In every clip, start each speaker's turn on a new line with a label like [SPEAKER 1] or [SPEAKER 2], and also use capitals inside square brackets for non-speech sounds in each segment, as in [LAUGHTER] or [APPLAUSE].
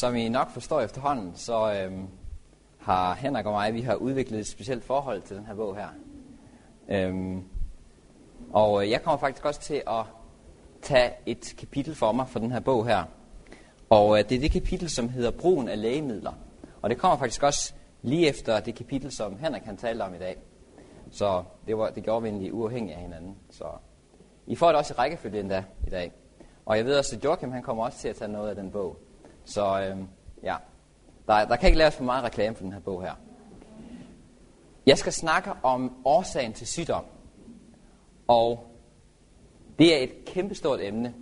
[SPEAKER 1] Som I nok forstår efterhånden, så øhm, har Henrik og mig, vi har udviklet et specielt forhold til den her bog her. Øhm, og øh, jeg kommer faktisk også til at tage et kapitel for mig for den her bog her. Og øh, det er det kapitel, som hedder Brugen af lægemidler. Og det kommer faktisk også lige efter det kapitel, som Henrik han talte om i dag. Så det, var, det gjorde vi egentlig uafhængigt af hinanden. Så I får det også i rækkefølge endda i dag. Og jeg ved også, at Joachim han kommer også til at tage noget af den bog. Så øh, ja, der, der kan ikke laves for meget reklame for den her bog her. Jeg skal snakke om årsagen til sygdom. Og det er et kæmpestort emne.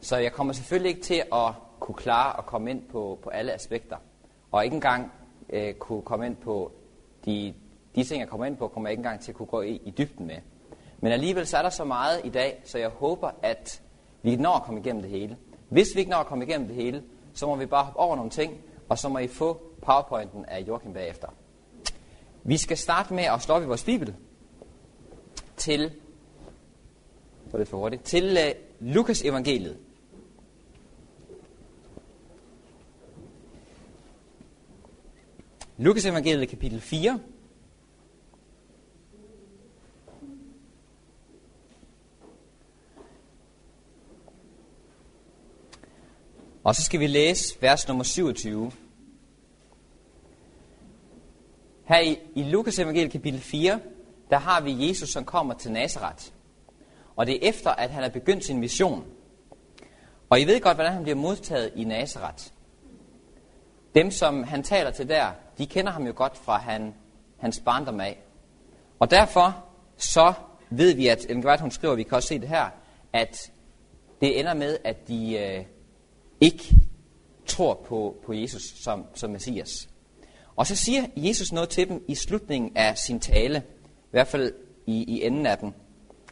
[SPEAKER 1] Så jeg kommer selvfølgelig ikke til at kunne klare at komme ind på, på alle aspekter. Og ikke engang øh, kunne komme ind på de, de ting, jeg kommer ind på, kommer jeg ikke engang til at kunne gå i, i dybden med. Men alligevel så er der så meget i dag, så jeg håber, at vi når at komme igennem det hele. Hvis vi ikke når at komme igennem det hele, så må vi bare hoppe over nogle ting, og så må I få powerpointen af Joachim bagefter. Vi skal starte med at slå op i vores bibel til, var det for hurtigt, til uh, Lukas evangeliet. Lukas evangeliet kapitel 4. Og så skal vi læse vers nummer 27. Her i, i Lukas evangeliet kapitel 4, der har vi Jesus, som kommer til Nazareth. Og det er efter, at han har begyndt sin mission. Og I ved godt, hvordan han bliver modtaget i Nazareth. Dem, som han taler til der, de kender ham jo godt fra han, hans barndom af. Og derfor så ved vi, at Ellen hun skriver, vi kan også se det her, at det ender med, at de øh, ikke tror på, på Jesus som, som Messias. Og så siger Jesus noget til dem i slutningen af sin tale, i hvert fald i, i enden af den,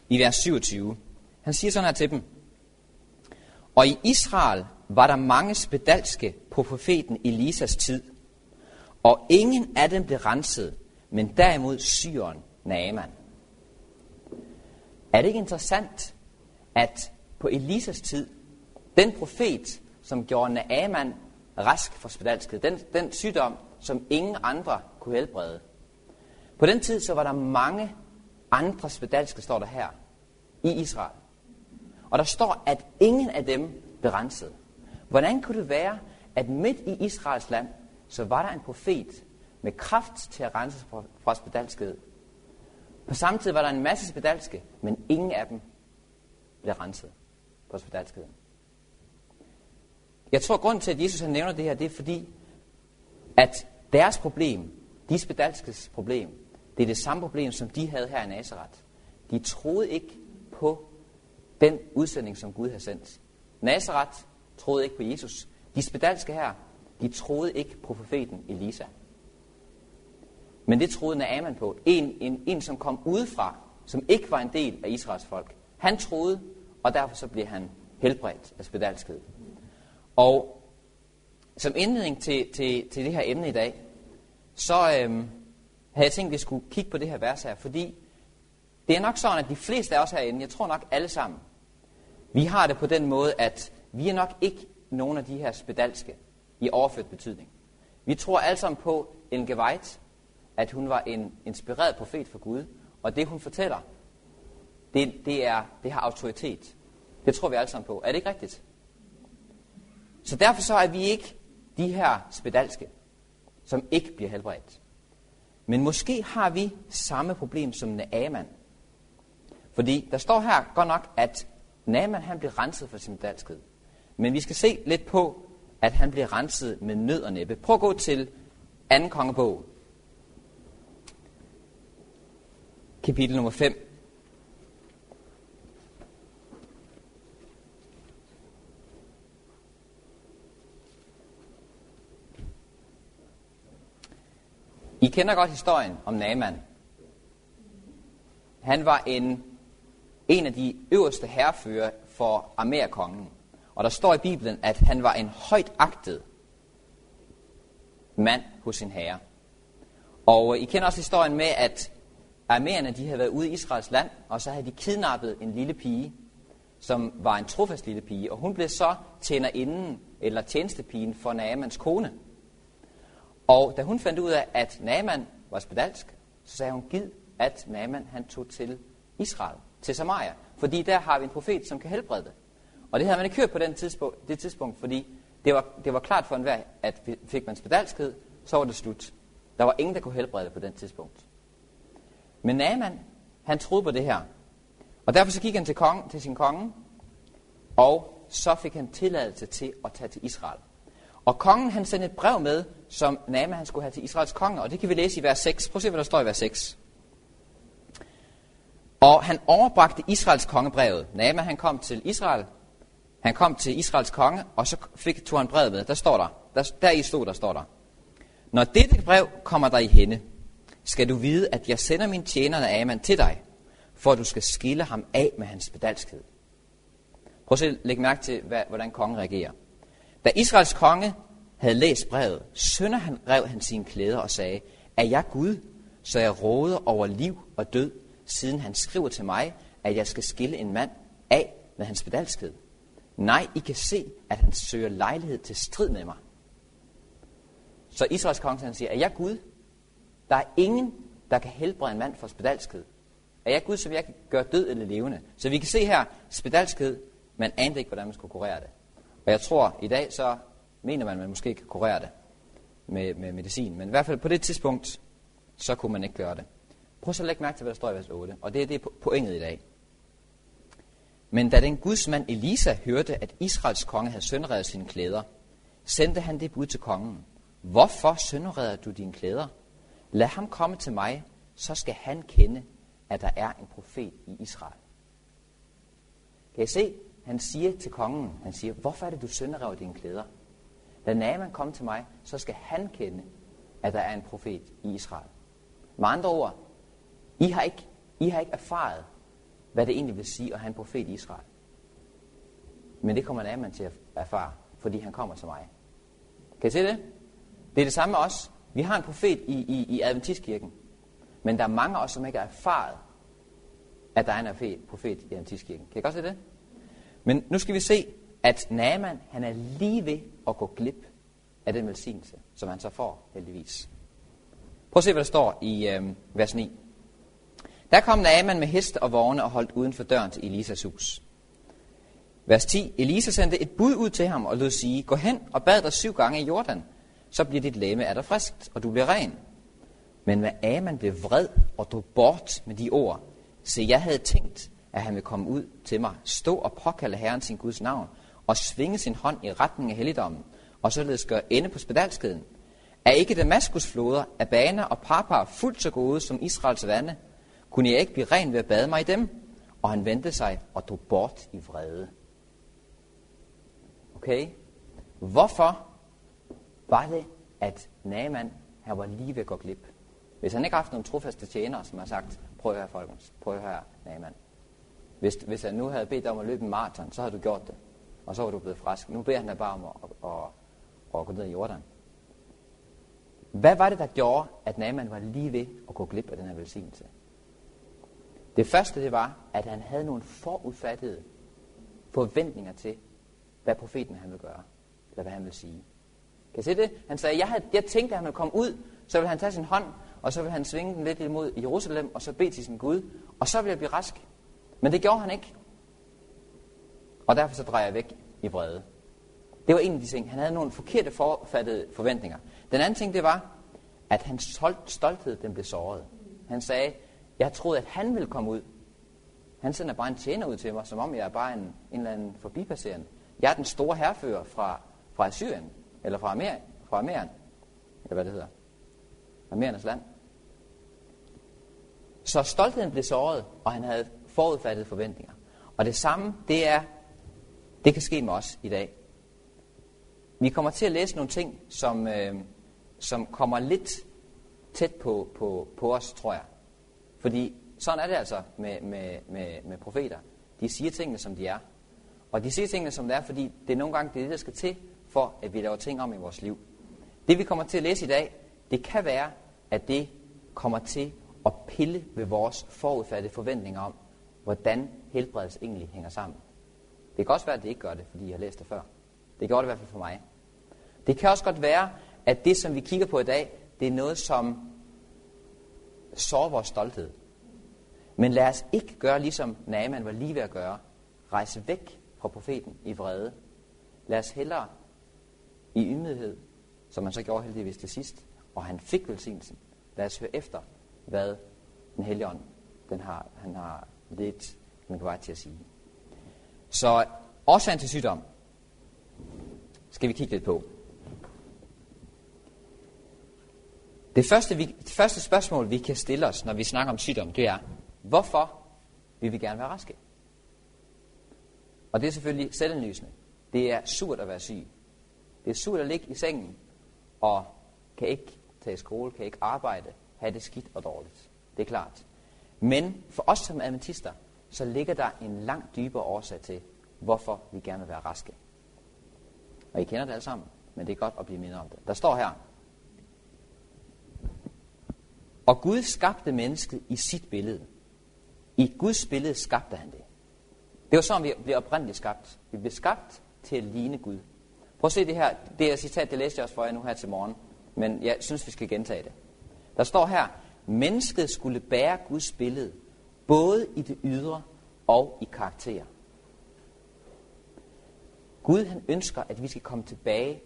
[SPEAKER 1] i vers 27. Han siger sådan her til dem. Og i Israel var der mange spedalske på profeten Elisas tid, og ingen af dem blev renset, men derimod syren Naaman. Er det ikke interessant, at på Elisas tid, den profet, som gjorde Naaman rask for spedalskhed. Den, den sygdom, som ingen andre kunne helbrede. På den tid så var der mange andre spedalske, står der her, i Israel. Og der står, at ingen af dem blev renset. Hvordan kunne det være, at midt i Israels land, så var der en profet med kraft til at rense fra, fra spedalskhed. På samme tid var der en masse spedalske, men ingen af dem blev renset på spedalskheden. Jeg tror, grund til, at Jesus han nævner det her, det er fordi, at deres problem, de spedalskes problem, det er det samme problem, som de havde her i Nazareth. De troede ikke på den udsending, som Gud havde sendt. Nazareth troede ikke på Jesus. De spedalske her, de troede ikke på profeten Elisa. Men det troede Naaman på. En, en, en, som kom udefra, som ikke var en del af Israels folk. Han troede, og derfor så blev han helbredt af spedalskhed. Og som indledning til, til, til det her emne i dag, så øhm, havde jeg tænkt, at vi skulle kigge på det her vers her, fordi det er nok sådan, at de fleste af os herinde, jeg tror nok alle sammen, vi har det på den måde, at vi er nok ikke nogen af de her spedalske i overført betydning. Vi tror alle sammen på en Geveit, at hun var en inspireret profet for Gud, og det hun fortæller, det, det, er, det har autoritet. Det tror vi alle sammen på. Er det ikke rigtigt? Så derfor så er vi ikke de her spedalske, som ikke bliver helbredt. Men måske har vi samme problem som Naaman. Fordi der står her godt nok, at Naaman han bliver renset for sin spedalskhed. Men vi skal se lidt på, at han bliver renset med nød og næppe. Prøv at gå til 2. kongebog. Kapitel nummer 5. I kender godt historien om Naaman. Han var en, en af de øverste herrefører for Amerikongen. Og der står i Bibelen, at han var en højt agtet mand hos sin herre. Og øh, I kender også historien med, at armerne de havde været ude i Israels land, og så havde de kidnappet en lille pige, som var en trofast lille pige, og hun blev så tjenerinden eller tjenestepigen for Naamans kone. Og da hun fandt ud af, at Naaman var spedalsk, så sagde hun, giv, at Naaman han tog til Israel, til Samaria. Fordi der har vi en profet, som kan helbrede det. Og det havde man ikke hørt på den tidspunkt, det tidspunkt, fordi det var, det var klart for enhver, at fik man spedalskhed, så var det slut. Der var ingen, der kunne helbrede det på den tidspunkt. Men Naaman, han troede på det her. Og derfor så gik han til, kongen, til sin konge, og så fik han tilladelse til at tage til Israel. Og kongen han sendte et brev med, som Nama han skulle have til Israels konge, og det kan vi læse i vers 6. Prøv at se, hvad der står i vers 6. Og han overbragte Israels kongebrevet. Nama han kom til Israel, han kom til Israels konge, og så fik, tog han brevet med. Der står der, der, der i stod, der står der. Når dette brev kommer dig i hende, skal du vide, at jeg sender min tjener Naaman til dig, for at du skal skille ham af med hans bedalskhed. Prøv at lægge mærke til, hvad, hvordan kongen reagerer. Da Israels konge havde læst brevet, sønder han rev han sine klæder og sagde, er jeg Gud, så jeg råder over liv og død, siden han skriver til mig, at jeg skal skille en mand af med hans bedalskhed. Nej, I kan se, at han søger lejlighed til strid med mig. Så Israels konge han siger, er jeg Gud? Der er ingen, der kan helbrede en mand for spedalskhed. Er jeg Gud, så jeg kan gøre død eller levende? Så vi kan se her, spedalskhed, man anede ikke, hvordan man skulle kurere det. Og jeg tror, i dag så mener man, at man måske kan kurere det med, med medicin. Men i hvert fald på det tidspunkt, så kunne man ikke gøre det. Prøv så at lægge mærke til, hvad der står i vers 8. Og det er det pointet i dag. Men da den gudsmand Elisa hørte, at Israels konge havde sønderredet sine klæder, sendte han det bud til kongen. Hvorfor sønderreder du dine klæder? Lad ham komme til mig, så skal han kende, at der er en profet i Israel. Kan I se? Han siger til kongen, han siger, hvorfor er det, du sønderrever dine klæder? Lad Naaman komme til mig, så skal han kende, at der er en profet i Israel. Med andre ord, I har ikke, I har ikke erfaret, hvad det egentlig vil sige at have en profet i Israel. Men det kommer Naaman til at erfare, fordi han kommer til mig. Kan I se det? Det er det samme med os. Vi har en profet i, i, i Adventistkirken. Men der er mange af os, som ikke har erfaret, at der er en profet i Adventistkirken. Kan I godt se det? Men nu skal vi se, at Naaman, han er lige ved at gå glip af den velsignelse, som han så får, heldigvis. Prøv at se, hvad der står i øh, vers 9. Der kom Naaman med hest og vogne og holdt uden for døren til Elisas hus. Vers 10. Elisa sendte et bud ud til ham og lød sige, gå hen og bad dig syv gange i Jordan, så bliver dit læme af dig friskt, og du bliver ren. Men hvad Aman blev vred og drog bort med de ord, så jeg havde tænkt, at han ville komme ud til mig, stå og påkalde Herren sin Guds navn, og svinge sin hånd i retning af helligdommen, og således gøre ende på spedalskeden. Er ikke Damaskus floder, Abana og Papa fuldt så gode som Israels vande? Kunne jeg ikke blive ren ved at bade mig i dem? Og han vendte sig og drog bort i vrede. Okay? Hvorfor var det, at Naaman her var lige ved at gå glip? Hvis han ikke har haft nogle trofaste tjenere, som har sagt, prøv at høre, folkens, prøv at høre, Naaman. Hvis, hvis han nu havde bedt dig om at løbe en maraton, så havde du gjort det. Og så var du blevet frisk. Nu beder han dig bare om at, at, at, at gå ned i Jordan. Hvad var det, der gjorde, at Naaman var lige ved at gå glip af den her velsignelse? Det første, det var, at han havde nogle forudfattede forventninger til, hvad profeten han ville gøre, eller hvad han ville sige. Kan I se det? Han sagde, jeg, havde, jeg tænkte, at han ville komme ud, så ville han tage sin hånd, og så ville han svinge den lidt imod Jerusalem, og så bede til sin Gud, og så ville jeg blive rask. Men det gjorde han ikke. Og derfor så drejer jeg væk i vrede. Det var en af de ting. Han havde nogle forkerte forfattede forventninger. Den anden ting, det var, at hans stolthed den blev såret. Han sagde, jeg troede, at han ville komme ud. Han sender bare en tjener ud til mig, som om jeg er bare en, en eller anden forbipasserende. Jeg er den store herfører fra, fra Syrien, eller fra Amer, fra Ameren, eller hvad det hedder. Ameriernes land. Så stoltheden blev såret, og han havde forudfattede forventninger. Og det samme, det er, det kan ske med os i dag. Vi kommer til at læse nogle ting, som, øh, som kommer lidt tæt på, på, på os, tror jeg. Fordi sådan er det altså med, med, med, med profeter. De siger tingene, som de er. Og de siger tingene, som det er, fordi det er nogle gange det, er det, der skal til, for at vi laver ting om i vores liv. Det, vi kommer til at læse i dag, det kan være, at det kommer til at pille ved vores forudfattede forventninger om, hvordan helbredelse egentlig hænger sammen. Det kan også være, at det ikke gør det, fordi jeg har læst det før. Det gjorde det i hvert fald for mig. Det kan også godt være, at det, som vi kigger på i dag, det er noget, som sårer vores stolthed. Men lad os ikke gøre, ligesom Naaman var lige ved at gøre. Rejse væk fra profeten i vrede. Lad os hellere i ydmyghed, som man så gjorde heldigvis til sidst, og han fik velsignelsen. Lad os høre efter, hvad den hellige ånd, den har, han har lidt man kan vej til at sige. Så årsagen til sygdom skal vi kigge lidt på. Det første, vi, det første spørgsmål, vi kan stille os, når vi snakker om sygdom, det er, hvorfor vil vi gerne være raske? Og det er selvfølgelig selvindlysende. Det er surt at være syg. Det er surt at ligge i sengen og kan ikke tage i skole, kan ikke arbejde, have det skidt og dårligt. Det er klart. Men for os som adventister, så ligger der en langt dybere årsag til, hvorfor vi gerne vil være raske. Og I kender det alle sammen, men det er godt at blive mindre om det. Der står her, og Gud skabte mennesket i sit billede. I Guds billede skabte han det. Det var sådan, vi blev oprindeligt skabt. Vi blev skabt til at ligne Gud. Prøv at se det her. Det er citat, det læste jeg også for jer nu her til morgen. Men jeg synes, vi skal gentage det. Der står her, mennesket skulle bære Guds billede, både i det ydre og i karakter. Gud han ønsker, at vi skal komme tilbage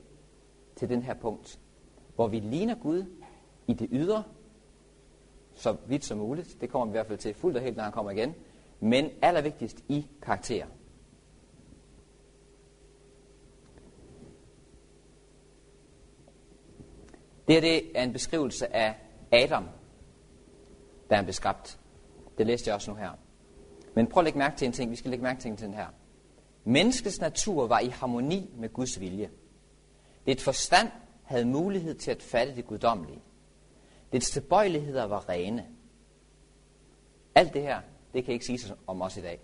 [SPEAKER 1] til den her punkt, hvor vi ligner Gud i det ydre, så vidt som muligt. Det kommer vi i hvert fald til fuldt og helt, når han kommer igen. Men allervigtigst i karakter. Det her det er en beskrivelse af Adam, der han blev skabt. Det læste jeg også nu her. Men prøv at lægge mærke til en ting. Vi skal lægge mærke til den her. Menneskets natur var i harmoni med Guds vilje. Det forstand havde mulighed til at fatte det guddommelige. Dets tilbøjeligheder var rene. Alt det her, det kan ikke siges om os i dag.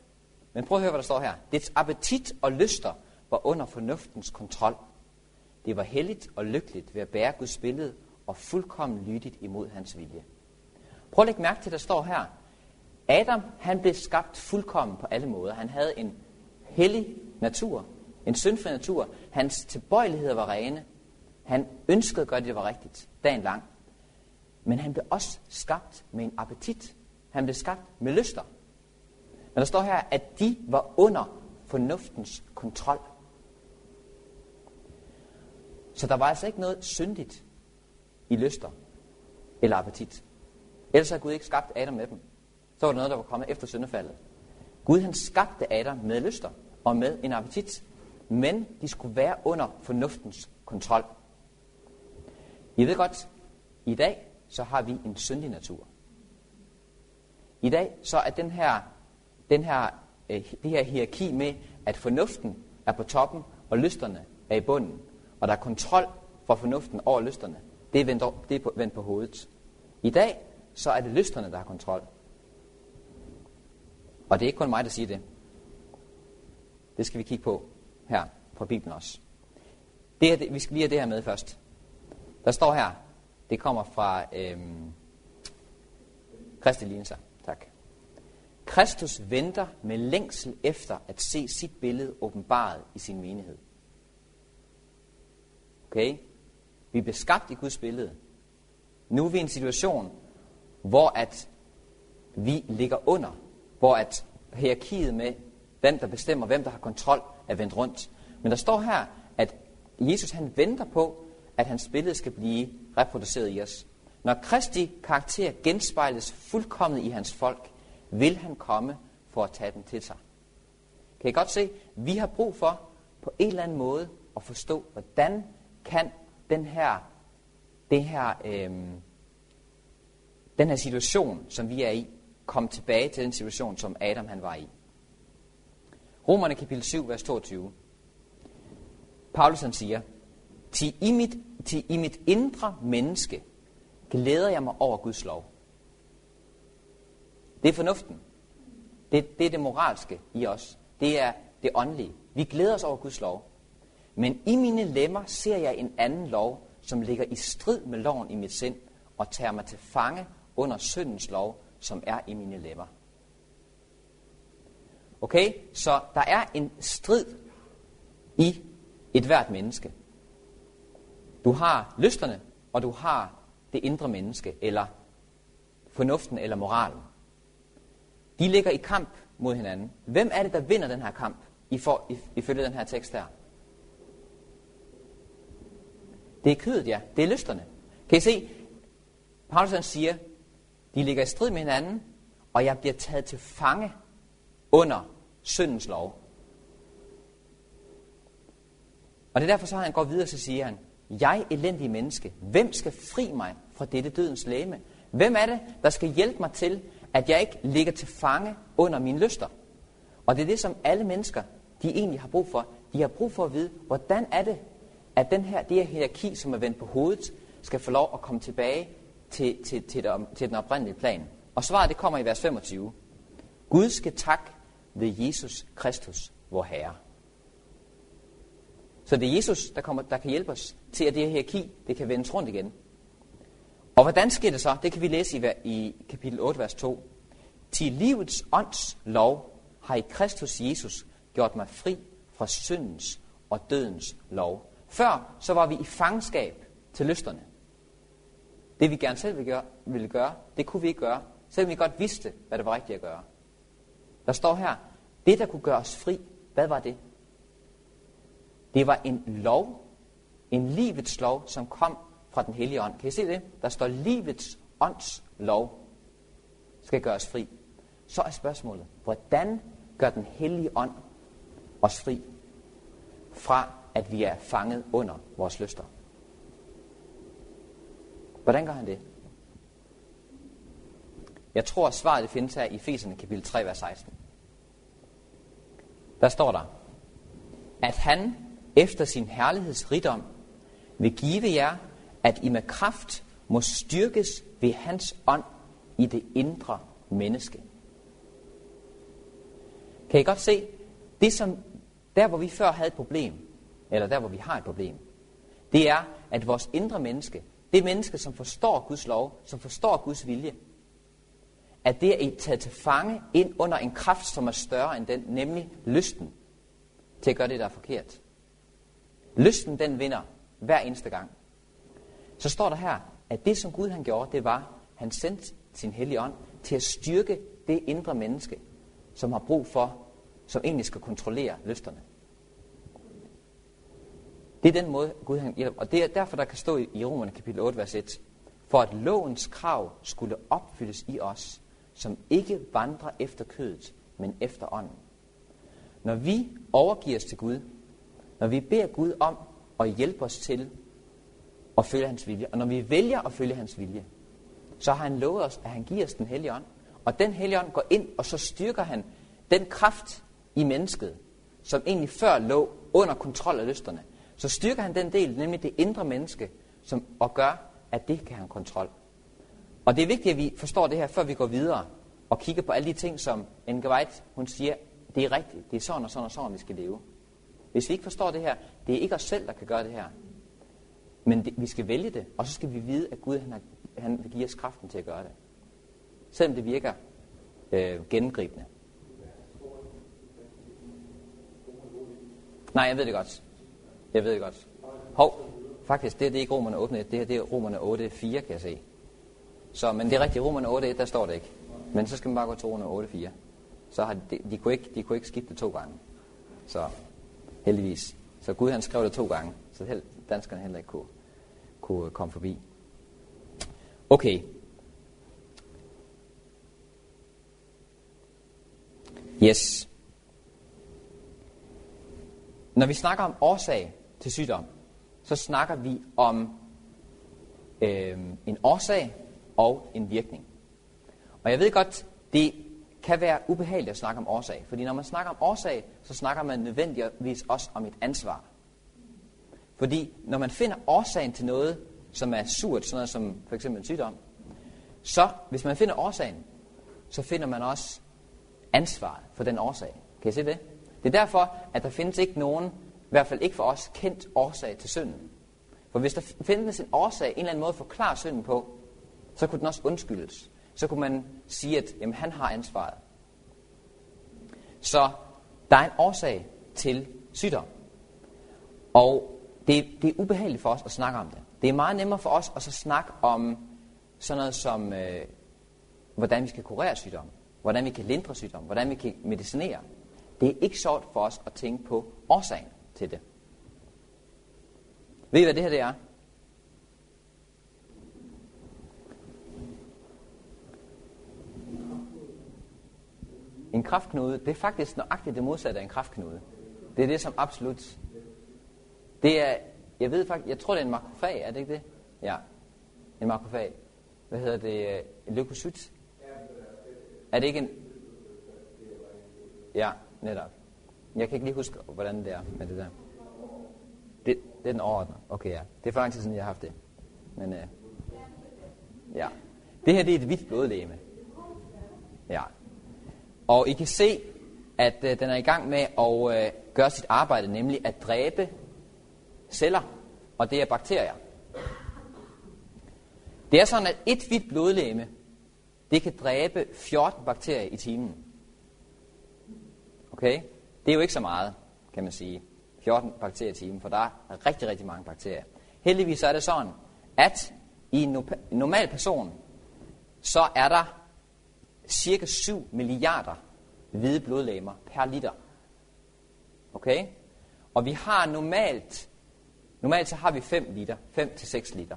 [SPEAKER 1] Men prøv at høre, hvad der står her. Dets appetit og lyster var under fornuftens kontrol. Det var heldigt og lykkeligt ved at bære Guds billede og fuldkommen lydigt imod hans vilje. Prøv at lægge mærke til, at der står her. Adam, han blev skabt fuldkommen på alle måder. Han havde en hellig natur, en syndfri natur. Hans tilbøjeligheder var rene. Han ønskede at gøre det, der var rigtigt, dagen lang. Men han blev også skabt med en appetit. Han blev skabt med lyster. Men der står her, at de var under fornuftens kontrol. Så der var altså ikke noget syndigt i lyster eller appetit. Ellers havde Gud ikke skabt Adam med dem. Så var det noget, der var kommet efter syndefaldet. Gud han skabte Adam med lyster og med en appetit. Men de skulle være under fornuftens kontrol. I ved godt, i dag så har vi en syndig natur. I dag så er den her, den her, øh, det her hierarki med, at fornuften er på toppen, og lysterne er i bunden, og der er kontrol fra fornuften over lysterne, det er vendt, det er vendt på hovedet. I dag så er det lysterne, der har kontrol. Og det er ikke kun mig, der siger det. Det skal vi kigge på her på Bibelen også. Det her, det, vi skal lige have det her med først. Der står her, det kommer fra øhm, Kristi Linser. Tak. Kristus venter med længsel efter at se sit billede åbenbaret i sin menighed. Okay? Vi er beskabt i Guds billede. Nu er vi i en situation, hvor at vi ligger under, hvor at hierarkiet med, hvem der bestemmer, hvem der har kontrol, er vendt rundt. Men der står her, at Jesus han venter på, at hans billede skal blive reproduceret i os. Når Kristi karakter genspejles fuldkommet i hans folk, vil han komme for at tage den til sig. Kan I godt se? Vi har brug for på en eller anden måde at forstå, hvordan kan den her, det her, øh, den her situation, som vi er i, komme tilbage til den situation, som Adam han var i. Romerne kapitel 7, vers 22. Paulus han siger, til i, mit, til i mit indre menneske glæder jeg mig over Guds lov. Det er fornuften. Det, det er det moralske i os. Det er det åndelige. Vi glæder os over Guds lov. Men i mine lemmer ser jeg en anden lov, som ligger i strid med loven i mit sind, og tager mig til fange under syndens lov, som er i mine lemmer. Okay? Så der er en strid i et hvert menneske. Du har lysterne, og du har det indre menneske, eller fornuften eller moralen. De ligger i kamp mod hinanden. Hvem er det, der vinder den her kamp, ifølge den her tekst her? Det er kødet, ja. Det er lysterne. Kan I se? Paulus siger, de ligger i strid med hinanden, og jeg bliver taget til fange under syndens lov. Og det er derfor, så han går videre, så siger han, jeg elendige menneske, hvem skal fri mig fra dette dødens læme? Hvem er det, der skal hjælpe mig til, at jeg ikke ligger til fange under mine lyster? Og det er det, som alle mennesker, de egentlig har brug for. De har brug for at vide, hvordan er det, at den her, det her hierarki, som er vendt på hovedet, skal få lov at komme tilbage til, til, til, det, til den oprindelige plan. Og svaret det kommer i vers 25. Gud skal tak ved Jesus Kristus, vor Herre. Så det er Jesus, der, kommer, der kan hjælpe os til, at det her hierarki det kan vendes rundt igen. Og hvordan sker det så? Det kan vi læse i, i kapitel 8, vers 2. Til livets ånds lov har i Kristus Jesus gjort mig fri fra syndens og dødens lov. Før så var vi i fangskab til lysterne. Det vi gerne selv ville gøre, ville gøre, det kunne vi ikke gøre, selvom vi godt vidste, hvad det var rigtigt at gøre. Der står her, det der kunne gøre os fri, hvad var det? Det var en lov, en livets lov, som kom fra den hellige ånd. Kan I se det? Der står livets ånds lov skal gøre os fri. Så er spørgsmålet, hvordan gør den hellige ånd os fri fra, at vi er fanget under vores lyster? Hvordan gør han det? Jeg tror, at svaret findes her i Efeserne kapitel 3, vers 16. Der står der, at han efter sin herlighedsrigdom vil give jer, at I med kraft må styrkes ved hans ånd i det indre menneske. Kan I godt se, det som, der hvor vi før havde et problem, eller der hvor vi har et problem, det er, at vores indre menneske, det menneske, som forstår Guds lov, som forstår Guds vilje, at det er taget til fange ind under en kraft, som er større end den, nemlig lysten til at gøre det, der er forkert. Lysten, den vinder hver eneste gang. Så står der her, at det, som Gud han gjorde, det var, han sendte sin hellige ånd til at styrke det indre menneske, som har brug for, som egentlig skal kontrollere lysterne. Det er den måde, Gud han hjælper. Og det er derfor, der kan stå i Romerne kapitel 8, vers 1. For at lovens krav skulle opfyldes i os, som ikke vandrer efter kødet, men efter ånden. Når vi overgiver os til Gud, når vi beder Gud om at hjælpe os til at følge hans vilje, og når vi vælger at følge hans vilje, så har han lovet os, at han giver os den hellige ånd. Og den hellige ånd går ind, og så styrker han den kraft i mennesket, som egentlig før lå under kontrol af lysterne. Så styrker han den del, nemlig det indre menneske, som, og gør, at det kan han kontrol. Og det er vigtigt, at vi forstår det her, før vi går videre og kigger på alle de ting, som Enke White, hun siger, det er rigtigt, det er sådan og sådan og sådan, vi skal leve. Hvis vi ikke forstår det her, det er ikke os selv, der kan gøre det her. Men det, vi skal vælge det, og så skal vi vide, at Gud han, har, han vil give os kraften til at gøre det. Selvom det virker øh, gennemgribende. Nej, jeg ved det godt. Jeg ved det godt. Hov, faktisk, det, det er ikke romerne 8.1, det her det er romerne 8.4, kan jeg se. Så, men det er rigtigt, romerne 8.1, der står det ikke. Men så skal man bare gå til romerne 8.4. Så har de, de, kunne ikke, de kunne ikke skifte to gange. Så heldigvis. Så Gud han skrev det to gange, så held, danskerne heller ikke kunne, kunne komme forbi. Okay. Yes. Når vi snakker om årsag til sygdom, så snakker vi om øh, en årsag og en virkning. Og jeg ved godt, det kan være ubehageligt at snakke om årsag. Fordi når man snakker om årsag, så snakker man nødvendigvis også om et ansvar. Fordi når man finder årsagen til noget, som er surt, sådan noget som for eksempel en sygdom, så hvis man finder årsagen, så finder man også ansvaret for den årsag. Kan I se det? Det er derfor, at der findes ikke nogen, hvert fald ikke for os, kendt årsag til synden. For hvis der findes en årsag, en eller anden måde at forklare synden på, så kunne den også undskyldes så kunne man sige, at jamen, han har ansvaret. Så der er en årsag til sygdom. Og det, det er ubehageligt for os at snakke om det. Det er meget nemmere for os at så snakke om sådan noget som, øh, hvordan vi skal kurere sygdom, hvordan vi kan lindre sygdom, hvordan vi kan medicinere. Det er ikke sjovt for os at tænke på årsagen til det. Ved I, hvad det her det er? En kraftknude, det er faktisk nøjagtigt det modsatte af en kraftknude. Det er det, som absolut... Det er, jeg ved faktisk, jeg tror det er en makrofag, er det ikke det? Ja, en makrofag. Hvad hedder det? En leukocyt? Er det ikke en... Ja, netop. Jeg kan ikke lige huske, hvordan det er med det der. Det, det er den overordnede. Okay, ja. Det er faktisk sådan, jeg har haft det. Men, øh, ja. Det her, det er et hvidt blodlæme. Ja. Og I kan se, at øh, den er i gang med at øh, gøre sit arbejde, nemlig at dræbe celler, og det er bakterier. Det er sådan, at et hvidt blodlæme, det kan dræbe 14 bakterier i timen. Okay? Det er jo ikke så meget, kan man sige. 14 bakterier i timen, for der er rigtig, rigtig mange bakterier. Heldigvis er det sådan, at i en normal person, så er der cirka 7 milliarder hvide blodlegemer per liter. Okay? Og vi har normalt, normalt så har vi 5 liter, 5 til 6 liter.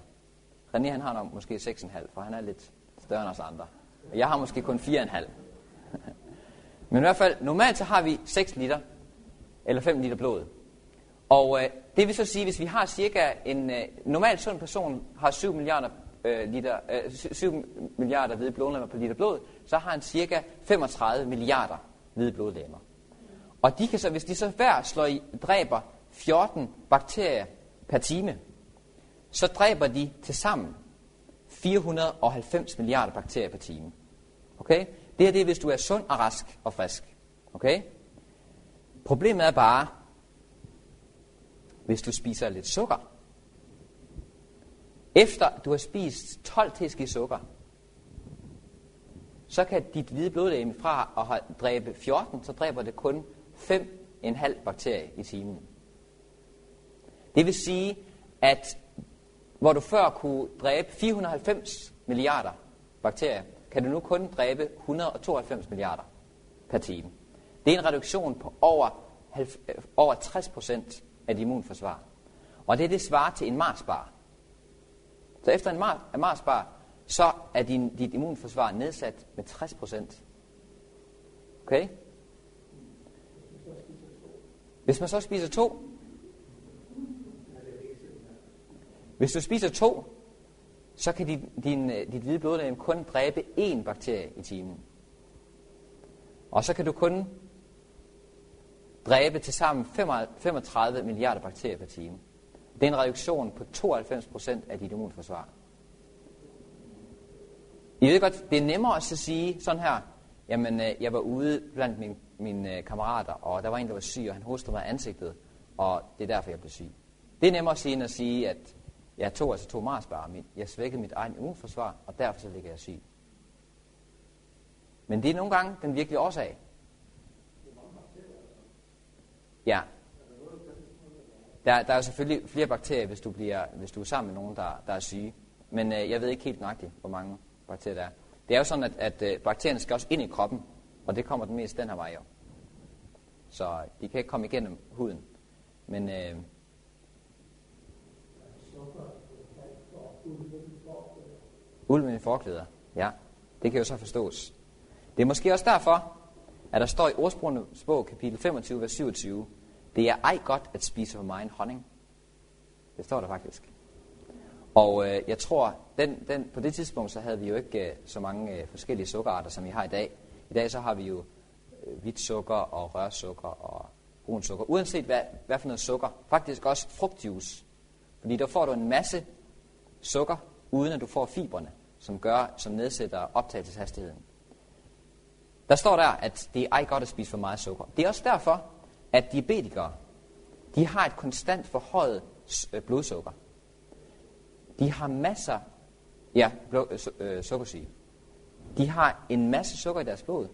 [SPEAKER 1] René han har nok måske 6,5, for han er lidt større end os andre. Jeg har måske kun 4,5. Men i hvert fald, normalt så har vi 6 liter, eller 5 liter blod. Og øh, det vil så sige, hvis vi har cirka en øh, normal sund person har 7 milliarder øh, liter, øh, 7 milliarder hvide blodlemmer per liter blod, så har han cirka 35 milliarder hvide blodlemmer. Og de kan så, hvis de så hver slår i, dræber 14 bakterier per time, så dræber de til sammen 490 milliarder bakterier per time. Okay? Det her det er, hvis du er sund og rask og frisk. Okay? Problemet er bare, hvis du spiser lidt sukker. Efter du har spist 12 teske sukker, så kan dit hvide blodlegeme fra at have dræbe 14, så dræber det kun 5,5 bakterier i timen. Det vil sige, at hvor du før kunne dræbe 490 milliarder bakterier, kan du nu kun dræbe 192 milliarder per time. Det er en reduktion på over, øh, over 60 procent af dit immunforsvar. Og det, det svar til en Marsbar. Så efter en Marsbar, så er din, dit immunforsvar nedsat med 60 procent. Okay? Hvis man så spiser to, hvis du spiser to, så kan din, din, dit hvide blodlegeme kun dræbe én bakterie i timen. Og så kan du kun dræbe til sammen 35 milliarder bakterier per time. Det er en reduktion på 92 procent af dit immunforsvar. I ved godt, det er nemmere at sige sådan her, jamen øh, jeg var ude blandt mine, mine kammerater, og der var en, der var syg, og han hostede mig ansigtet, og det er derfor, jeg blev syg. Det er nemmere at sige, end at sige, at jeg tog altså to Marsbar, jeg svækkede mit eget immunforsvar, og derfor så ligger jeg syg. Men det er nogle gange den virkelige årsag. Ja. Der, der er selvfølgelig flere bakterier, hvis du, bliver, hvis du er sammen med nogen, der, der er syge. Men øh, jeg ved ikke helt nøjagtigt, hvor mange bakterier der er. Det er jo sådan, at, at øh, bakterierne skal også ind i kroppen, og det kommer den mest den her vej jo. Så de kan ikke komme igennem huden. Men øh, Ulven i forklæder, ja. Det kan jo så forstås. Det er måske også derfor, at der står i ordsprogenes bog, kapitel 25, vers 27, det er ej godt at spise for meget honning. Det står der faktisk. Og øh, jeg tror, den, den, på det tidspunkt, så havde vi jo ikke øh, så mange øh, forskellige sukkerarter, som vi har i dag. I dag så har vi jo øh, hvidt sukker og rørsukker og brun sukker. Uanset hvad, hvad for noget sukker. Faktisk også frugtjuice. Fordi der får du en masse sukker, uden at du får fibrene, som gør, som nedsætter optagelseshastigheden. Der står der, at det er ej godt at spise for meget sukker. Det er også derfor, at diabetikere, de har et konstant forhøjet øh, blodsukker. De har masser, ja, blod, øh, øh, sukkersyge. De har en masse sukker i deres blod.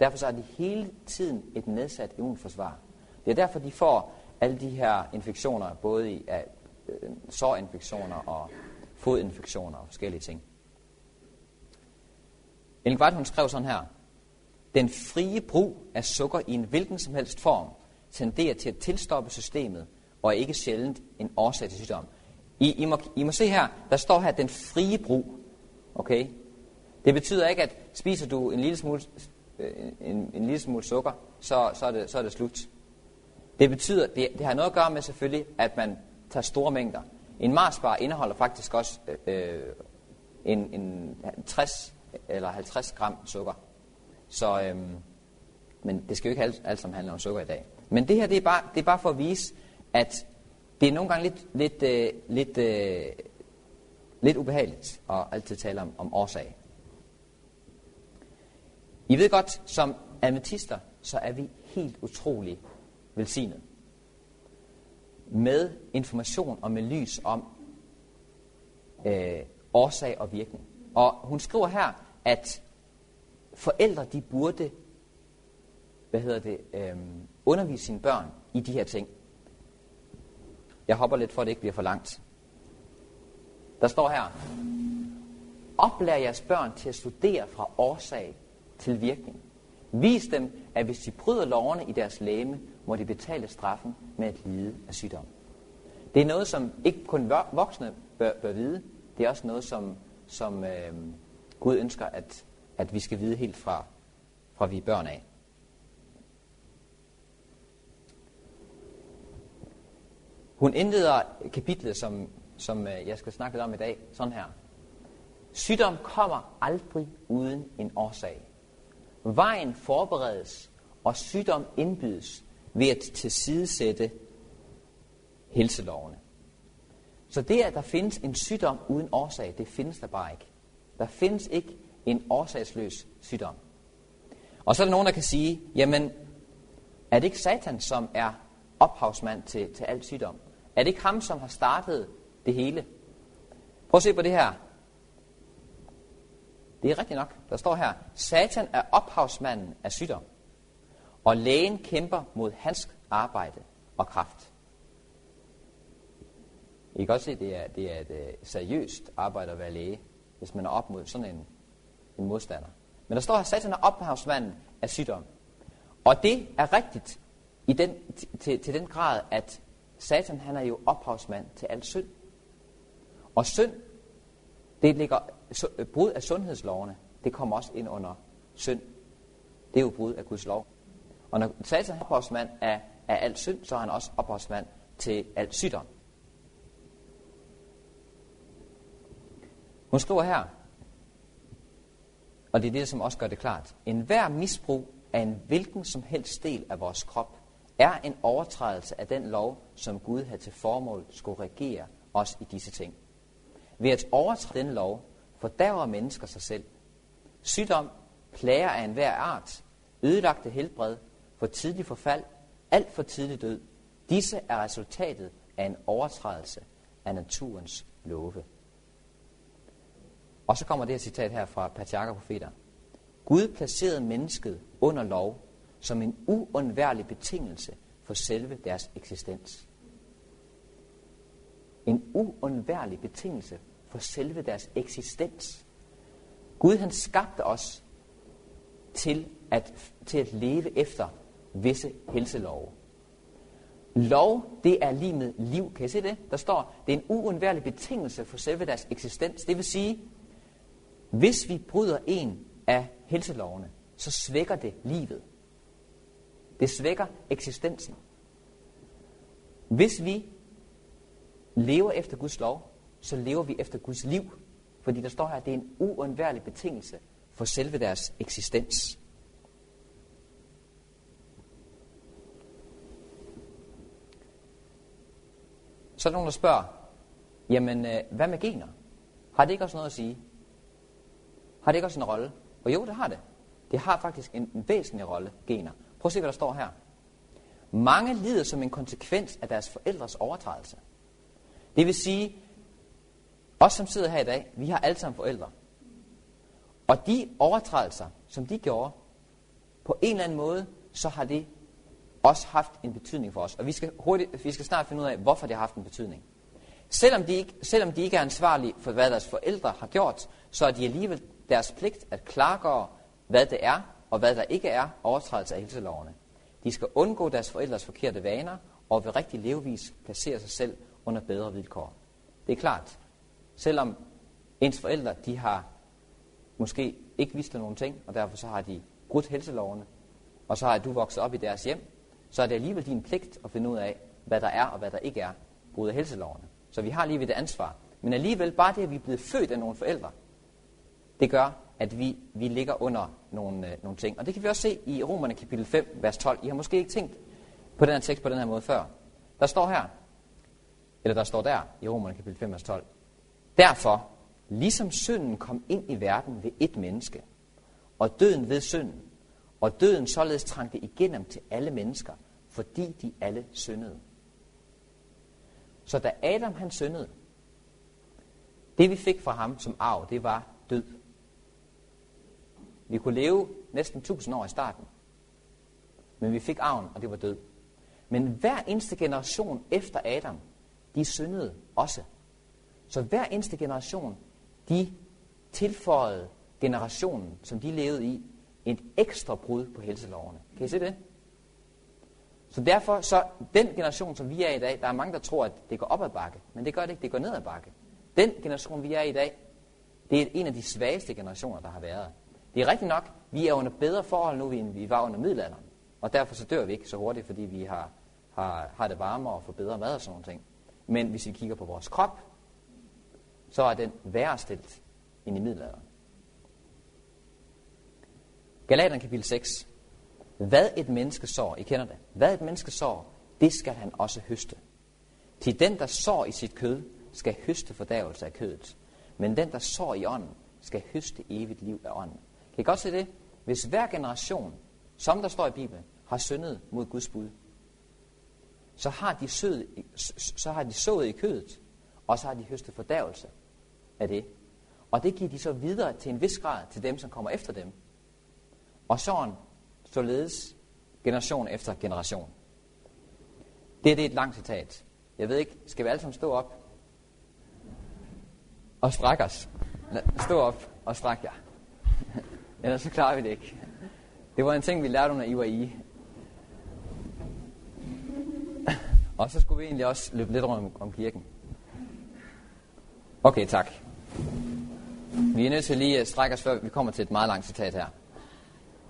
[SPEAKER 1] Derfor så har de hele tiden et nedsat immunforsvar. Det er derfor, de får alle de her infektioner, både i uh, Øh, sårinfektioner og fodinfektioner og forskellige ting. Ellen White, hun skrev sådan her. Den frie brug af sukker i en hvilken som helst form tenderer til at tilstoppe systemet, og er ikke sjældent en årsag til sygdom. I, I, må, I må se her, der står her den frie brug. Okay? Det betyder ikke, at spiser du en lille smule, øh, en, en lille smule sukker, så, så, er det, så er det slut. Det betyder, det, det har noget at gøre med selvfølgelig, at man tager store mængder. En Marsbar indeholder faktisk også øh, øh en, en 60 eller 50 gram sukker. Så, øh, men det skal jo ikke alt, alt sammen handle om sukker i dag. Men det her, det er bare, det er bare for at vise, at det er nogle gange lidt, lidt, øh, lidt, øh, lidt ubehageligt at altid tale om, om årsag. I ved godt, som adventister, så er vi helt utrolig velsignet med information og med lys om øh, årsag og virkning. Og hun skriver her, at forældre de burde hvad hedder det, øh, undervise sine børn i de her ting. Jeg hopper lidt for, at det ikke bliver for langt. Der står her, oplær jeres børn til at studere fra årsag til virkning. Vis dem, at hvis de bryder lovene i deres læme, må de betale straffen med at lide af sygdom. Det er noget, som ikke kun voksne bør, bør vide. Det er også noget, som, som øh, Gud ønsker, at, at vi skal vide helt fra, fra vi er børn af. Hun indleder kapitlet, som, som øh, jeg skal snakke lidt om i dag, sådan her. Sygdom kommer aldrig uden en årsag. Vejen forberedes, og sygdom indbydes ved at tilsidesætte helselovene. Så det, at der findes en sygdom uden årsag, det findes der bare ikke. Der findes ikke en årsagsløs sygdom. Og så er der nogen, der kan sige, jamen, er det ikke Satan, som er ophavsmand til, til al sygdom? Er det ikke ham, som har startet det hele? Prøv at se på det her. Det er rigtigt nok. Der står her, Satan er ophavsmanden af sygdom, og lægen kæmper mod hans arbejde og kraft. I kan godt se, at det er, det er et øh, seriøst arbejde at være læge, hvis man er op mod sådan en, en modstander. Men der står her, Satan er ophavsmanden af sygdom. Og det er rigtigt i den, til, til den grad, at Satan han er jo ophavsmand til al synd. Og synd, det ligger, Øh, brud af sundhedslovene, det kommer også ind under synd. Det er jo brud af Guds lov. Og når Satan er ophavsmand af, af al synd, så er han også ophavsmand til al sygdom. Hun skriver her, og det er det, som også gør det klart. En hver misbrug af en hvilken som helst del af vores krop er en overtrædelse af den lov, som Gud havde til formål skulle regere os i disse ting. Ved at overtræde den lov, fordærver mennesker sig selv. Sygdom, plager af enhver art, ødelagte helbred, for tidlig forfald, alt for tidlig død. Disse er resultatet af en overtrædelse af naturens love. Og så kommer det her citat her fra Patriarker Profeter. Gud placerede mennesket under lov som en uundværlig betingelse for selve deres eksistens. En uundværlig betingelse for selve deres eksistens. Gud han skabte os til at, til at leve efter visse helselove. Lov, det er lige med liv. Kan I se det? Der står, det er en uundværlig betingelse for selve deres eksistens. Det vil sige, hvis vi bryder en af helselovene, så svækker det livet. Det svækker eksistensen. Hvis vi lever efter Guds lov, så lever vi efter Guds liv. Fordi der står her, at det er en uundværlig betingelse for selve deres eksistens. Så er der nogen, der spørger, jamen øh, hvad med gener? Har det ikke også noget at sige? Har det ikke også en rolle? Og jo, det har det. Det har faktisk en, en væsentlig rolle, gener. Prøv at se, hvad der står her. Mange lider som en konsekvens af deres forældres overtrædelse. Det vil sige, os som sidder her i dag, vi har alle sammen forældre. Og de overtrædelser, som de gjorde, på en eller anden måde, så har det også haft en betydning for os. Og vi skal, hurtigt, vi skal snart finde ud af, hvorfor det har haft en betydning. Selvom de, ikke, selvom de ikke er ansvarlige for, hvad deres forældre har gjort, så er de alligevel deres pligt at klargøre, hvad det er, og hvad der ikke er overtrædelse af helselovene. De skal undgå deres forældres forkerte vaner, og ved rigtig levevis placere sig selv under bedre vilkår. Det er klart, selvom ens forældre, de har måske ikke vidst nogen ting, og derfor så har de brudt helselovene, og så har du vokset op i deres hjem, så er det alligevel din pligt at finde ud af, hvad der er og hvad der ikke er brudt af helselovene. Så vi har lige ved det ansvar. Men alligevel, bare det, at vi er blevet født af nogle forældre, det gør, at vi, vi ligger under nogle, øh, nogle ting. Og det kan vi også se i Romerne kapitel 5, vers 12. I har måske ikke tænkt på den her tekst på den her måde før. Der står her, eller der står der i Romerne kapitel 5, vers 12. Derfor, ligesom synden kom ind i verden ved et menneske, og døden ved synden, og døden således trængte igennem til alle mennesker, fordi de alle syndede. Så da Adam han syndede, det vi fik fra ham som arv, det var død. Vi kunne leve næsten 1000 år i starten, men vi fik arven, og det var død. Men hver eneste generation efter Adam, de syndede også. Så hver eneste generation, de tilføjede generationen, som de levede i, et ekstra brud på helselovene. Kan I se det? Så derfor, så den generation, som vi er i dag, der er mange, der tror, at det går op ad bakke. Men det gør det ikke, det går ned ad bakke. Den generation, vi er i dag, det er en af de svageste generationer, der har været. Det er rigtigt nok, vi er under bedre forhold nu, end vi var under middelalderen. Og derfor så dør vi ikke så hurtigt, fordi vi har, har, har det varmere og får bedre mad og sådan noget. Men hvis vi kigger på vores krop, så er den værre stillet end i middelalderen. Galaterne kapitel 6. Hvad et menneske sår, I kender det. Hvad et menneske sår, det skal han også høste. Til den, der sår i sit kød, skal høste fordærvelse af kødet. Men den, der sår i ånden, skal høste evigt liv af ånden. Kan I godt se det? Hvis hver generation, som der står i Bibelen, har syndet mod Guds bud, så har de, sød, så har de sået i kødet, og så har de høstet fordærvelse af det. Og det giver de så videre til en vis grad til dem, som kommer efter dem. Og sådan således generation efter generation. Det, er det er et langt citat. Jeg ved ikke, skal vi alle sammen stå op og strække os? Stå op og stræk jer. [LAUGHS] Ellers så klarer vi det ikke. Det var en ting, vi lærte under I var i. [LAUGHS] Og så skulle vi egentlig også løbe lidt rundt om kirken. Okay, tak. Vi er nødt til lige at strække os, før vi kommer til et meget langt citat her.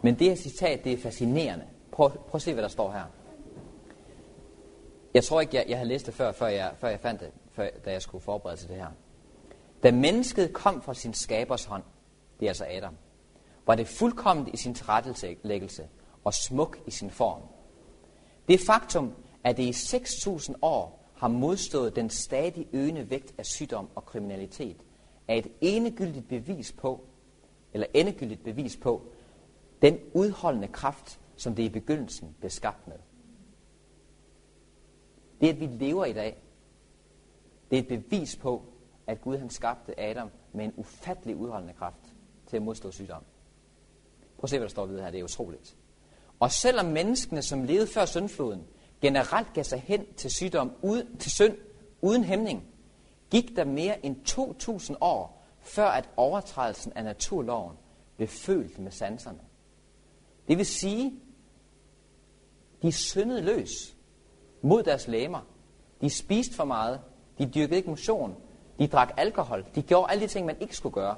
[SPEAKER 1] Men det her citat, det er fascinerende. Prøv, prøv at se, hvad der står her. Jeg tror ikke, jeg, jeg havde læst det før, før jeg, før jeg fandt det, før, da jeg skulle forberede til det her. Da mennesket kom fra sin skabers hånd, det er altså Adam, var det fuldkommet i sin tilrettelæggelse og smuk i sin form. Det faktum, at det i 6.000 år har modstået den stadig øgende vægt af sygdom og kriminalitet, er et enegyldigt bevis på, eller endegyldigt bevis på, den udholdende kraft, som det i begyndelsen blev skabt med. Det, at vi lever i dag, det er et bevis på, at Gud han skabte Adam med en ufattelig udholdende kraft til at modstå sygdom. Prøv at se, hvad der står videre her. Det er utroligt. Og selvom menneskene, som levede før syndfloden, generelt gav sig hen til sygdom, ud, til synd, uden hæmning, gik der mere end 2.000 år, før at overtrædelsen af naturloven blev følt med sanserne. Det vil sige, de syndede løs mod deres læmer. De spiste for meget. De dyrkede ikke motion. De drak alkohol. De gjorde alle de ting, man ikke skulle gøre.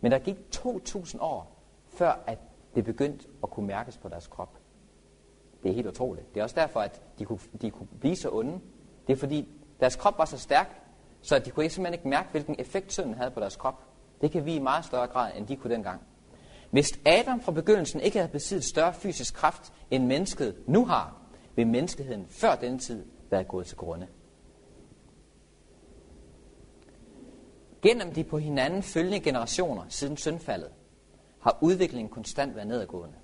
[SPEAKER 1] Men der gik 2.000 år, før at det begyndte at kunne mærkes på deres krop. Det er helt utroligt. Det er også derfor, at de kunne, de kunne blive så onde. Det er fordi, deres krop var så stærk, så de kunne simpelthen ikke mærke, hvilken effekt synden havde på deres krop. Det kan vi i meget større grad, end de kunne dengang. Hvis Adam fra begyndelsen ikke havde besiddet større fysisk kraft, end mennesket nu har, vil menneskeheden før den tid være gået til grunde. Gennem de på hinanden følgende generationer siden syndfaldet, har udviklingen konstant været nedadgående.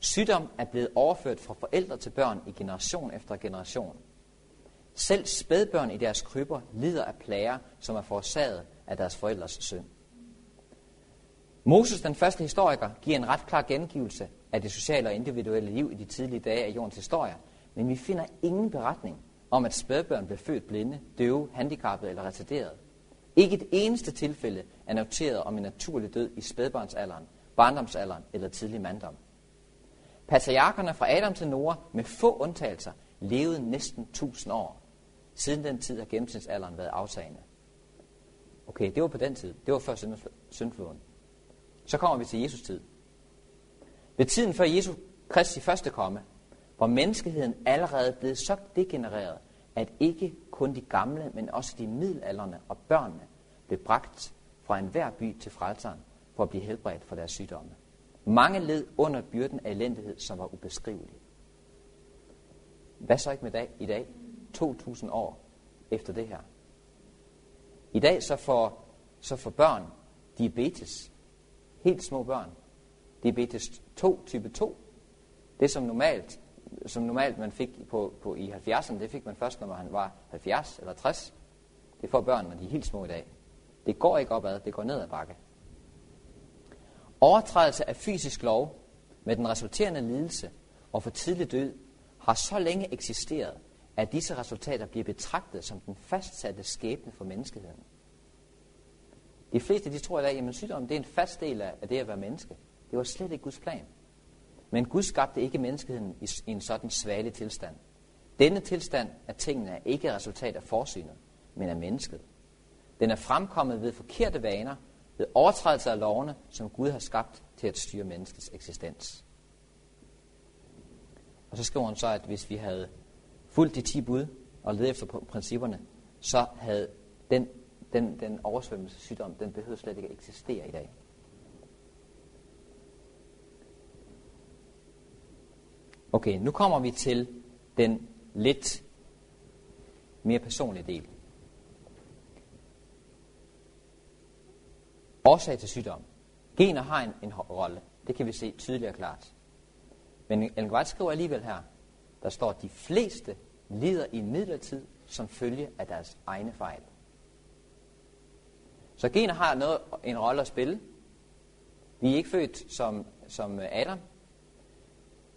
[SPEAKER 1] Sygdom er blevet overført fra forældre til børn i generation efter generation. Selv spædbørn i deres kryber lider af plager, som er forårsaget af deres forældres synd. Moses, den første historiker, giver en ret klar gengivelse af det sociale og individuelle liv i de tidlige dage af jordens historie, men vi finder ingen beretning om, at spædbørn blev født blinde, døve, handicappede eller retarderede. Ikke et eneste tilfælde er noteret om en naturlig død i spædbørnsalderen, barndomsalderen eller tidlig manddom. Patriarkerne fra Adam til Noah, med få undtagelser, levede næsten 1000 år. Siden den tid har gennemsnitsalderen været aftagende. Okay, det var på den tid. Det var før syndfloden. Så kommer vi til Jesus tid. Ved tiden før Jesus Kristi første komme, hvor menneskeheden allerede blevet så degenereret, at ikke kun de gamle, men også de middelalderne og børnene blev bragt fra enhver by til frelseren for at blive helbredt for deres sygdomme. Mange led under byrden af elendighed, som var ubeskrivelig. Hvad så ikke med dag, i dag? 2000 år efter det her. I dag så får, så får børn diabetes. Helt små børn. Diabetes 2, type 2. Det som normalt, som normalt man fik på, på i 70'erne, det fik man først, når man var 70 eller 60. Det får børn, når de er helt små i dag. Det går ikke opad, det går ned ad bakke. Overtrædelse af fysisk lov med den resulterende lidelse og for tidlig død har så længe eksisteret, at disse resultater bliver betragtet som den fastsatte skæbne for menneskeheden. De fleste de tror i dag, at sygdommen det er en fast del af det at være menneske. Det var slet ikke Guds plan. Men Gud skabte ikke menneskeheden i en sådan svagelig tilstand. Denne tilstand af tingene er ikke resultat af forsynet, men af mennesket. Den er fremkommet ved forkerte vaner, ved overtrædelse af lovene, som Gud har skabt til at styre menneskets eksistens. Og så skriver han så, at hvis vi havde fulgt de ti bud og ledet efter principperne, så havde den, den, den oversvømmelsessygdom, den behøvede slet ikke at eksistere i dag. Okay, nu kommer vi til den lidt mere personlige del. Årsag til sygdom. Gener har en, en rolle. Det kan vi se tydeligt og klart. Men Ellen White skriver alligevel her, der står, at de fleste lider i midlertid som følge af deres egne fejl. Så gener har noget, en rolle at spille. Vi er ikke født som, som Adam,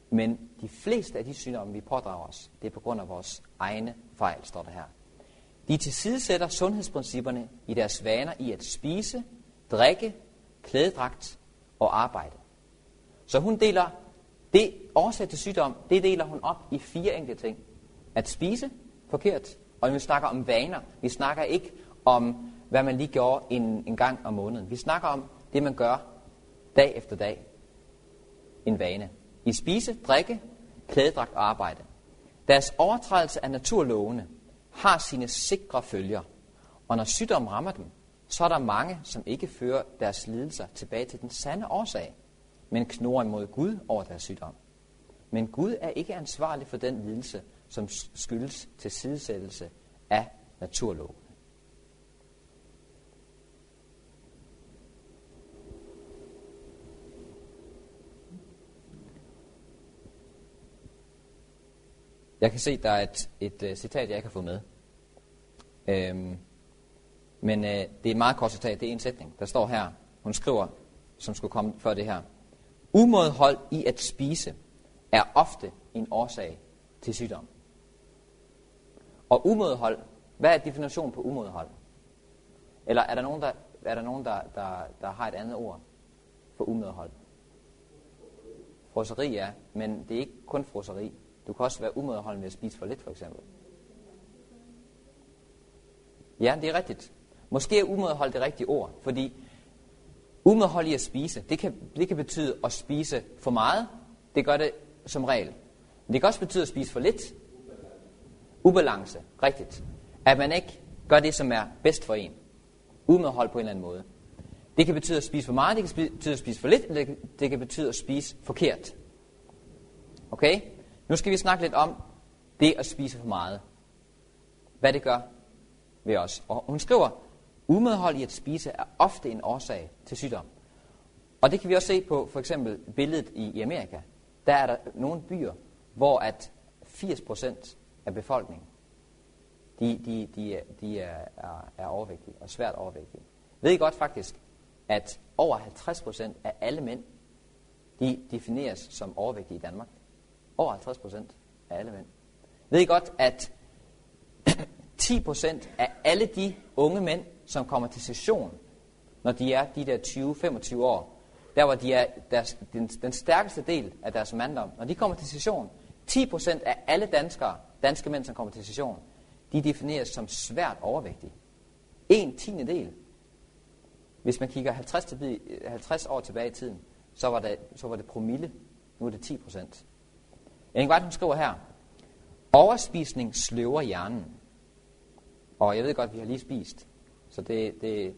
[SPEAKER 1] men de fleste af de sygdomme, vi pådrager os, det er på grund af vores egne fejl, står der her. De tilsidesætter sundhedsprincipperne i deres vaner i at spise, drikke, klædedragt og arbejde. Så hun deler det årsag til sygdom, det deler hun op i fire enkelte ting. At spise forkert, og vi snakker om vaner. Vi snakker ikke om, hvad man lige gjorde en, en gang om måneden. Vi snakker om det, man gør dag efter dag. En vane. I spise, drikke, klædedragt og arbejde. Deres overtrædelse af naturlovene har sine sikre følger. Og når sygdom rammer dem, så er der mange, som ikke fører deres lidelser tilbage til den sande årsag, men knurrer imod Gud over deres sygdom. Men Gud er ikke ansvarlig for den lidelse, som skyldes til sidesættelse af naturloven. Jeg kan se, der er et, et uh, citat, jeg ikke har fået med. Øhm, men uh, det er et meget kort citat, det er en sætning. Der står her, hun skriver, som skulle komme før det her. Umådehold i at spise er ofte en årsag til sygdom. Og umådehold, hvad er definitionen på umådehold? Eller er der nogen, der, er der, nogen der, der, der har et andet ord for umådehold? Froseri, er, men det er ikke kun froseri. Du kan også være umådeholden ved at spise for lidt, for eksempel. Ja, det er rigtigt. Måske er umådehold det rigtige ord, fordi umådehold i at spise, det kan, det kan betyde at spise for meget. Det gør det som regel. Men det kan også betyde at spise for lidt. Ubalance, rigtigt. At man ikke gør det, som er bedst for en. Umådehold på en eller anden måde. Det kan betyde at spise for meget, det kan betyde at spise for lidt, eller det kan betyde at spise forkert. Okay? Nu skal vi snakke lidt om det at spise for meget. Hvad det gør ved os. Og hun skriver, umedhold i at spise er ofte en årsag til sygdom. Og det kan vi også se på for eksempel billedet i, i Amerika. Der er der nogle byer, hvor at 80% af befolkningen, de, de, de, de er, er, er overvægtige og svært overvægtige. Ved I godt faktisk, at over 50% af alle mænd de defineres som overvægtige i Danmark. Over 50% af alle mænd. Ved I godt, at 10% af alle de unge mænd, som kommer til session, når de er de der 20-25 år, der hvor de er deres, den, den stærkeste del af deres manddom, når de kommer til session, 10% af alle danskere, danske mænd, som kommer til session, de defineres som svært overvægtige. En tiende del. Hvis man kigger 50, til, 50 år tilbage i tiden, så var det, så var det promille. Nu er det 10 procent. Henning White, hun skriver her, overspisning sløver hjernen. Og jeg ved godt, at vi har lige spist. Så det, det,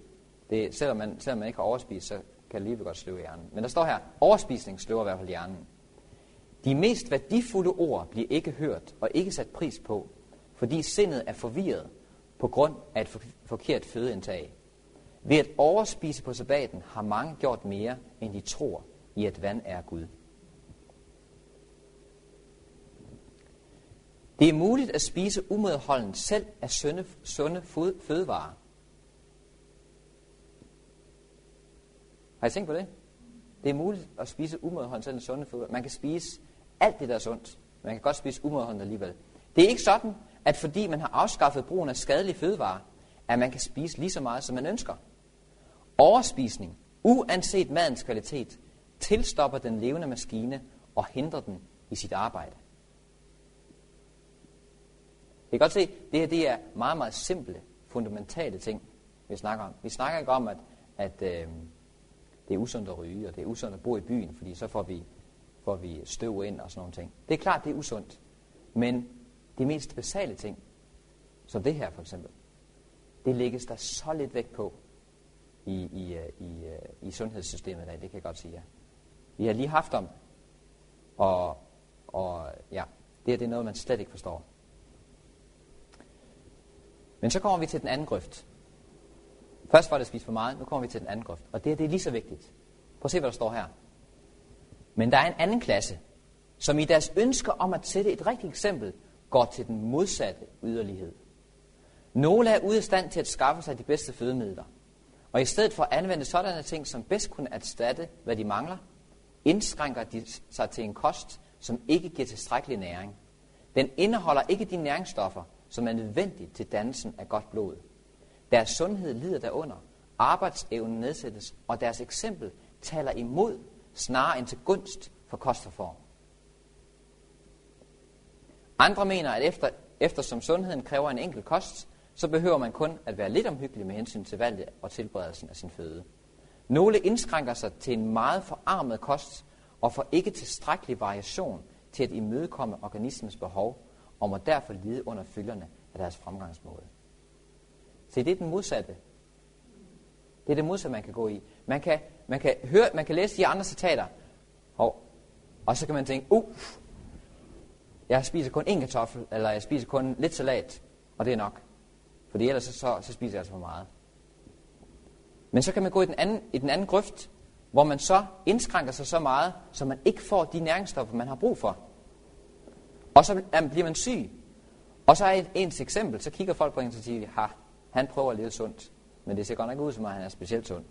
[SPEAKER 1] det, selvom, man, selvom man ikke har overspist, så kan det lige godt sløve hjernen. Men der står her, overspisning sløver i hvert fald hjernen. De mest værdifulde ord bliver ikke hørt og ikke sat pris på, fordi sindet er forvirret på grund af et forkert fødeindtag. Ved at overspise på sabbaten har mange gjort mere, end de tror i, at vand er Gud. Det er muligt at spise umedholdent selv af sunde, sunde fødevarer. Har I tænkt på det? Det er muligt at spise umedholdent selv af sunde fødevarer. Man kan spise alt det, der er sundt. Man kan godt spise umedholdent alligevel. Det er ikke sådan, at fordi man har afskaffet brugen af skadelige fødevarer, at man kan spise lige så meget, som man ønsker. Overspisning, uanset madens kvalitet, tilstopper den levende maskine og hindrer den i sit arbejde. I kan godt se, at det her det er meget, meget simple, fundamentale ting, vi snakker om. Vi snakker ikke om, at, at øh, det er usundt at ryge, og det er usundt at bo i byen, fordi så får vi, får vi støv ind og sådan nogle ting. Det er klart, det er usundt. Men de mest basale ting, som det her for eksempel, det lægges der så lidt vægt på i, i, øh, i, øh, i sundhedssystemet i dag, det kan jeg godt sige ja. Vi har lige haft om, og, og ja, det, her, det er noget, man slet ikke forstår. Men så kommer vi til den anden grøft. Først var det spist for meget, nu kommer vi til den anden grøft. Og det, det er lige så vigtigt. Prøv at se, hvad der står her. Men der er en anden klasse, som i deres ønsker om at sætte et rigtigt eksempel, går til den modsatte yderlighed. Nogle er ude af stand til at skaffe sig de bedste fødemidler. Og i stedet for at anvende sådanne ting, som bedst kunne erstatte, hvad de mangler, indskrænker de sig til en kost, som ikke giver tilstrækkelig næring. Den indeholder ikke de næringsstoffer, som er nødvendigt til dannelsen af godt blod. Deres sundhed lider derunder, arbejdsevnen nedsættes, og deres eksempel taler imod, snarere end til gunst for kostreform. Andre mener, at efter, eftersom sundheden kræver en enkelt kost, så behøver man kun at være lidt omhyggelig med hensyn til valget og tilberedelsen af sin føde. Nogle indskrænker sig til en meget forarmet kost og får ikke tilstrækkelig variation til at imødekomme organismens behov og må derfor lide under følgerne af deres fremgangsmåde. Se, det er den modsatte. Det er det modsatte, man kan gå i. Man kan, man kan, høre, man kan læse de andre citater, og, og så kan man tænke, uh, jeg spiser kun én kartoffel, eller jeg spiser kun lidt salat, og det er nok. Fordi ellers så, så, så spiser jeg altså for meget. Men så kan man gå i den, anden, i den anden grøft, hvor man så indskrænker sig så meget, så man ikke får de næringsstoffer, man har brug for. Og så bliver man syg. Og så er et ens eksempel, så kigger folk på en og siger, ha, han prøver at leve sundt. Men det ser godt nok ud som om, han er specielt sund.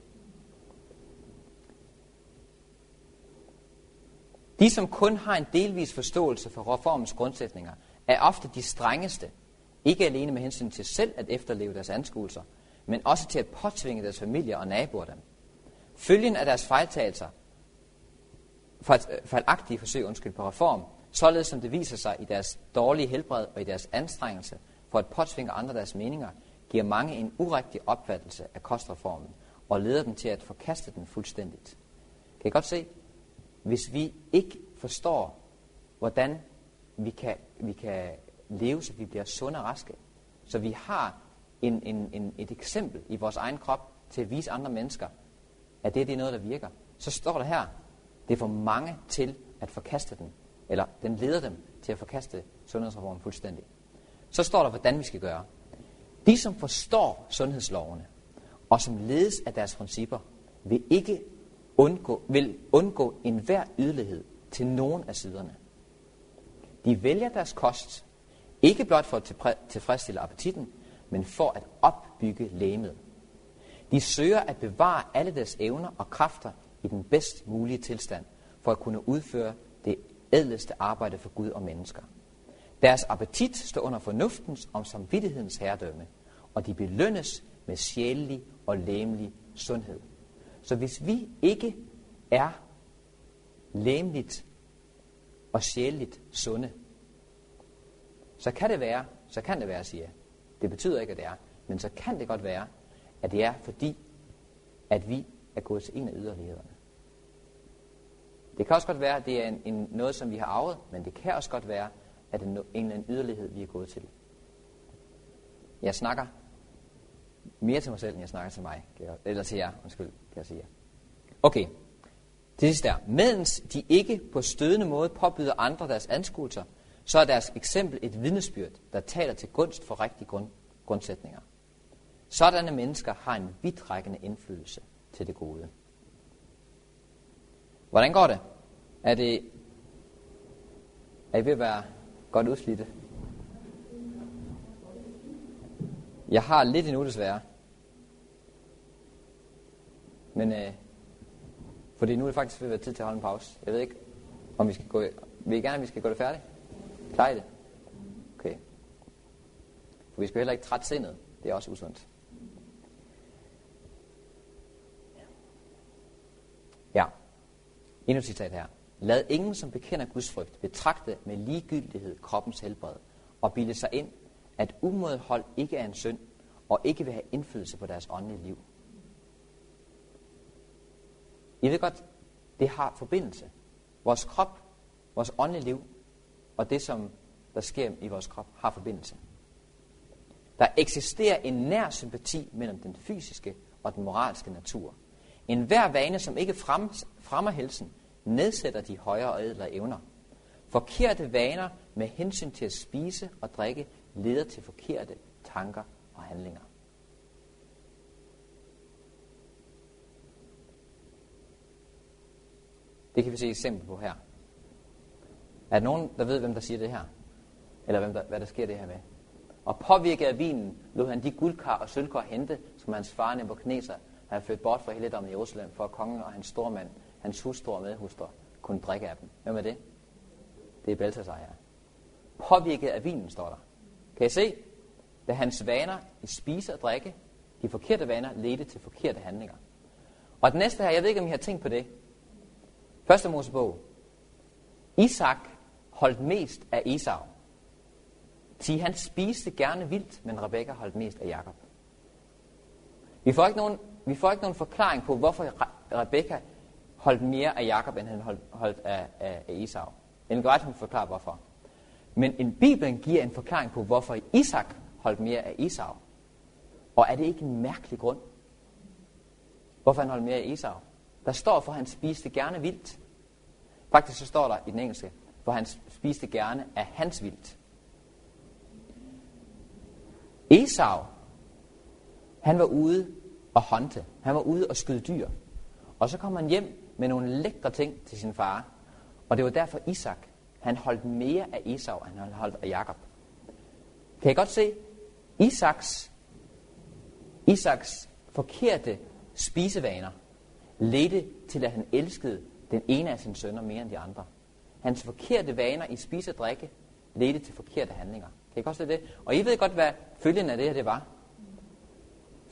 [SPEAKER 1] De, som kun har en delvis forståelse for reformens grundsætninger, er ofte de strengeste, ikke alene med hensyn til selv at efterleve deres anskuelser, men også til at påtvinge deres familier og naboer dem. Følgen af deres fejltagelser, fejlagtige forsøg undskyld, på reform, således som det viser sig i deres dårlige helbred og i deres anstrengelse for at påtvinge andre deres meninger, giver mange en urigtig opfattelse af kostreformen og leder dem til at forkaste den fuldstændigt. Kan I godt se? Hvis vi ikke forstår, hvordan vi kan, vi kan leve, så vi bliver sunde og raske, så vi har en, en, en, et eksempel i vores egen krop til at vise andre mennesker, at det, det er noget, der virker, så står der her, det får mange til at forkaste den, eller den leder dem til at forkaste sundhedsreformen fuldstændig. Så står der, hvordan vi skal gøre. De, som forstår sundhedslovene, og som ledes af deres principper, vil ikke undgå, vil undgå enhver ydelighed til nogen af siderne. De vælger deres kost, ikke blot for at tilfredsstille appetitten, men for at opbygge lægemet. De søger at bevare alle deres evner og kræfter i den bedst mulige tilstand, for at kunne udføre det ædleste arbejde for Gud og mennesker. Deres appetit står under fornuftens og samvittighedens herredømme, og de belønnes med sjælelig og læmelig sundhed. Så hvis vi ikke er læmeligt og sjældent sunde, så kan det være, så kan det være, siger jeg. Det betyder ikke, at det er, men så kan det godt være, at det er fordi, at vi er gået til en af yderlighederne. Det kan også godt være, at det er en, en, noget, som vi har arvet, men det kan også godt være, at det er en eller anden yderlighed, vi er gået til. Jeg snakker mere til mig selv, end jeg snakker til mig. Eller til jer, undskyld, kan jeg sige. Okay, det sidste er, mens de ikke på stødende måde påbyder andre deres anskuelser, så er deres eksempel et vidnesbyrd, der taler til gunst for rigtige grund, grundsætninger. Sådanne mennesker har en vidtrækkende indflydelse til det gode. Hvordan går det? Er det er I ved at være godt udslidte? Jeg har lidt endnu desværre. Men øh, fordi nu er det faktisk ved at være tid til at holde en pause. Jeg ved ikke, om vi skal gå... Vil I gerne, at vi skal gå det færdigt? Klarer I det? Okay. For vi skal heller ikke trætte sindet. Det er også usundt. Ja. Endnu et citat her. Lad ingen, som bekender Guds frygt, betragte med ligegyldighed kroppens helbred og bilde sig ind, at umådehold ikke er en synd og ikke vil have indflydelse på deres åndelige liv. I ved godt, det har forbindelse. Vores krop, vores åndelige liv og det, som der sker i vores krop, har forbindelse. Der eksisterer en nær sympati mellem den fysiske og den moralske natur. En hver vane, som ikke frem, fremmer helsen, nedsætter de højere og ædlere evner. Forkerte vaner med hensyn til at spise og drikke leder til forkerte tanker og handlinger. Det kan vi se et eksempel på her. Er der nogen, der ved, hvem der siger det her? Eller hvem der, hvad der sker det her med? Og påvirket af vinen, lod han de guldkar og sølvkar hente, som hans far Nebuchadnezzar havde flyttet bort fra hele i Jerusalem, for at kongen og hans stormand, hans hustru og medhustru, kunne drikke af dem. Hvem er det? Det er Balthasar her. Påvirket af vinen, står der. Kan I se? Da hans vaner i spise og drikke, de forkerte vaner, ledte til forkerte handlinger. Og det næste her, jeg ved ikke, om I har tænkt på det. Første Mosebog. Isak holdt mest af Esau. Sig, han spiste gerne vildt, men Rebekka holdt mest af Jakob. Vi får ikke nogen, vi får ikke nogen forklaring på, hvorfor Rebekka holdt mere af Jakob, end han holdt, holdt af, af, af Esau. En kan hun forklare, hvorfor. Men en Bibelen giver en forklaring på, hvorfor Isak holdt mere af Esau. Og er det ikke en mærkelig grund? Hvorfor han holdt mere af Esau? Der står, for han spiste gerne vildt. Faktisk så står der i den engelske, for han spiste gerne af hans vildt. Esau, han var ude og håndte. Han var ude og skyde dyr. Og så kom han hjem med nogle lækre ting til sin far. Og det var derfor Isak, han holdt mere af Esau, end han holdt af Jakob. Kan I godt se? Isaks, Isaks forkerte spisevaner ledte til, at han elskede den ene af sine sønner mere end de andre. Hans forkerte vaner i spise og drikke ledte til forkerte handlinger. Kan I godt se det? Og I ved godt, hvad følgen af det her det var.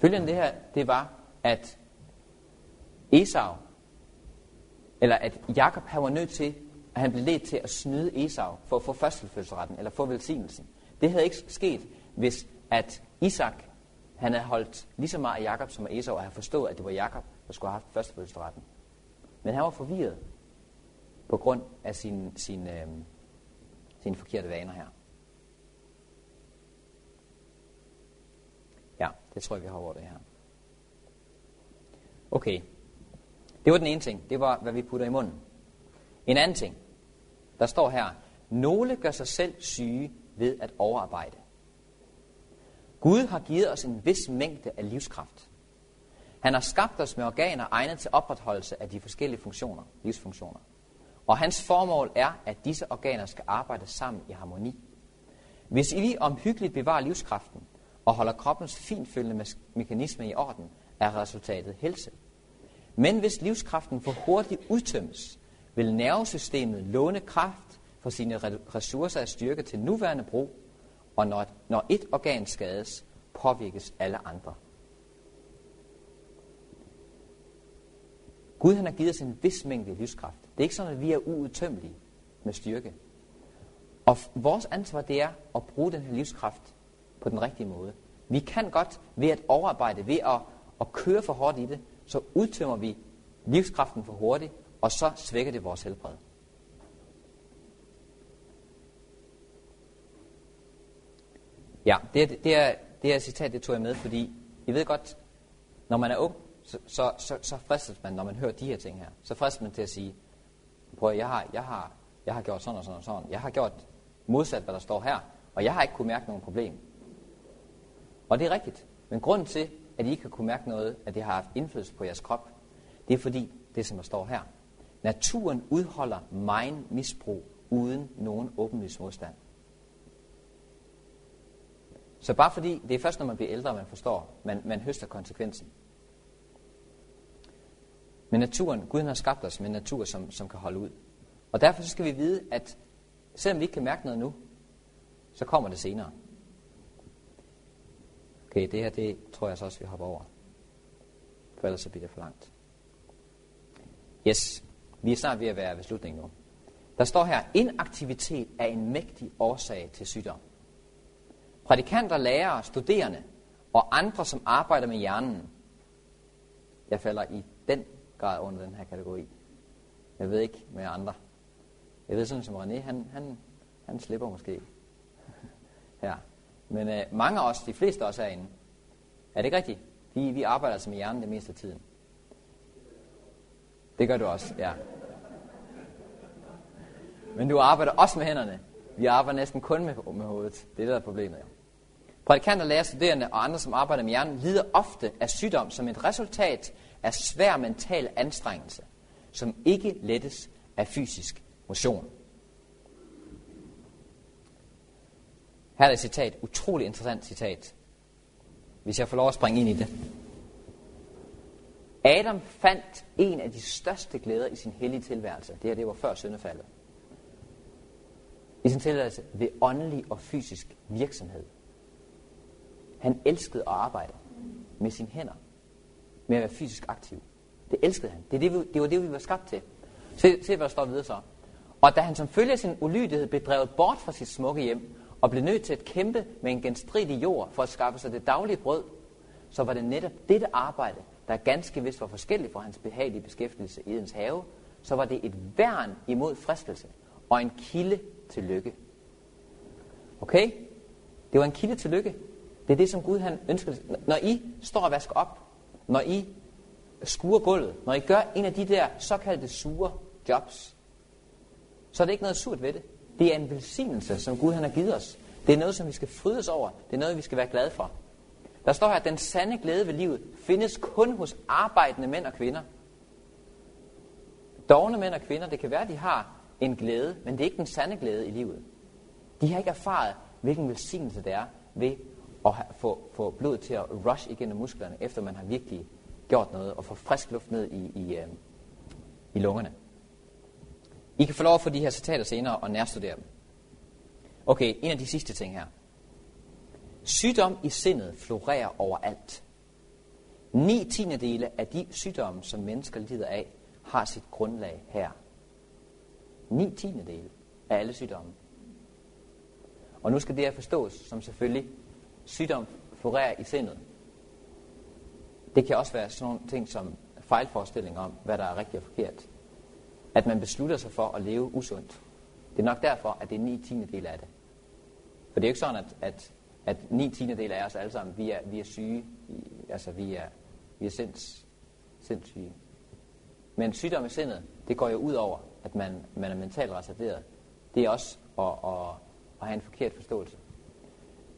[SPEAKER 1] Følgende det her, det var, at Esau, eller at Jakob han var nødt til, at han blev ledt til at snyde Esau for at få førstefødselsretten, eller få velsignelsen. Det havde ikke sket, hvis at Isak han havde holdt lige så meget af Jakob som af Esau, og havde forstået, at det var Jakob, der skulle have haft førstefødselsretten. Men han var forvirret på grund af sine sin, øh, sin forkerte vaner her. Ja, det tror jeg, vi har over det her. Okay. Det var den ene ting. Det var, hvad vi putter i munden. En anden ting. Der står her, nogle gør sig selv syge ved at overarbejde. Gud har givet os en vis mængde af livskraft. Han har skabt os med organer egnet til opretholdelse af de forskellige funktioner, livsfunktioner. Og hans formål er, at disse organer skal arbejde sammen i harmoni. Hvis vi omhyggeligt bevarer livskraften og holder kroppens finfølgende mekanisme i orden, er resultatet helse. Men hvis livskraften for hurtigt udtømmes, vil nervesystemet låne kraft for sine ressourcer af styrke til nuværende brug, og når, når et organ skades, påvirkes alle andre. Gud han har givet os en vis mængde livskraft. Det er ikke sådan, at vi er uudtømmelige med styrke. Og vores ansvar det er at bruge den her livskraft på den rigtige måde. Vi kan godt ved at overarbejde, ved at, at køre for hårdt i det, så udtømmer vi livskraften for hurtigt, og så svækker det vores helbred. Ja, det det er, det er citat, det tog jeg med, fordi I ved godt, når man er ung, så, så, så, så fristes man, når man hører de her ting her, så fristes man til at sige, prøv jeg har, jeg har, jeg har gjort sådan og sådan og sådan. Jeg har gjort modsat, hvad der står her, og jeg har ikke kunne mærke nogen problem. Og det er rigtigt. Men grunden til, at I ikke har kunne mærke noget, at det har haft indflydelse på jeres krop, det er fordi, det som der står her. Naturen udholder mein misbrug uden nogen åbenlys modstand. Så bare fordi, det er først, når man bliver ældre, man forstår, man, man høster konsekvensen. Men naturen, Gud har skabt os med en natur, som, som kan holde ud. Og derfor så skal vi vide, at selvom vi ikke kan mærke noget nu, så kommer det senere. Okay, det her, det tror jeg så også, vi hopper over. For ellers så bliver det for langt. Yes, vi er snart ved at være ved slutningen nu. Der står her, inaktivitet er en mægtig årsag til sygdom. Prædikanter, lærere, studerende og andre, som arbejder med hjernen, jeg falder i den grad under den her kategori. Jeg ved ikke med andre. Jeg ved sådan som René, han, han, han slipper måske [LAUGHS] her. Men øh, mange af os, de fleste af os herinde, er det ikke rigtigt? Vi, vi arbejder altså med hjernen det meste af tiden. Det gør du også, ja. Men du arbejder også med hænderne. Vi arbejder næsten kun med, med hovedet. Det er det, der er problemet. Ja. Prædikanter, lærer, studerende og andre, som arbejder med hjernen, lider ofte af sygdom som et resultat af svær mental anstrengelse, som ikke lettes af fysisk motion. Her er et citat, utrolig interessant citat, hvis jeg får lov at springe ind i det. Adam fandt en af de største glæder i sin hellige tilværelse. Det her det var før syndefaldet. I sin tilværelse ved åndelig og fysisk virksomhed. Han elskede at arbejde med sine hænder. Med at være fysisk aktiv. Det elskede han. Det, er det, vi, det var det, vi var skabt til. Se, se hvad der står videre så. Og da han som følge af sin ulydighed blev drevet bort fra sit smukke hjem, og blev nødt til at kæmpe med en genstridig jord for at skaffe sig det daglige brød, så var det netop dette arbejde, der ganske vist var forskelligt fra hans behagelige beskæftigelse i Edens have, så var det et værn imod fristelse og en kilde til lykke. Okay? Det var en kilde til lykke. Det er det, som Gud han ønsker. Når I står og vasker op, når I skuer gulvet, når I gør en af de der såkaldte sure jobs, så er det ikke noget surt ved det. Det er en velsignelse, som Gud han har givet os. Det er noget, som vi skal frydes over. Det er noget, vi skal være glade for. Der står her, at den sande glæde ved livet findes kun hos arbejdende mænd og kvinder. Dogne mænd og kvinder, det kan være, at de har en glæde, men det er ikke den sande glæde i livet. De har ikke erfaret, hvilken velsignelse det er ved at få, få blodet til at rush igennem musklerne, efter man har virkelig gjort noget, og få frisk luft ned i, i, øh, i lungerne. I kan få lov at få de her citater senere og nærstudere dem. Okay, en af de sidste ting her. Sygdom i sindet florerer overalt. Ni tiendedele af de sygdomme, som mennesker lider af, har sit grundlag her. Ni tiendedele af alle sygdomme. Og nu skal det her forstås som selvfølgelig, sygdom florerer i sindet. Det kan også være sådan nogle ting som fejlforestilling om, hvad der er rigtigt og forkert at man beslutter sig for at leve usundt. Det er nok derfor, at det er 9 tiende del af det. For det er jo ikke sådan, at, at, at 9 tiende del af os alle sammen, vi er, vi er syge, altså vi er, vi er sinds, sindssyge. Men sygdom i sindet, det går jo ud over, at man, man er mentalt reserveret. Det er også at, at, at have en forkert forståelse.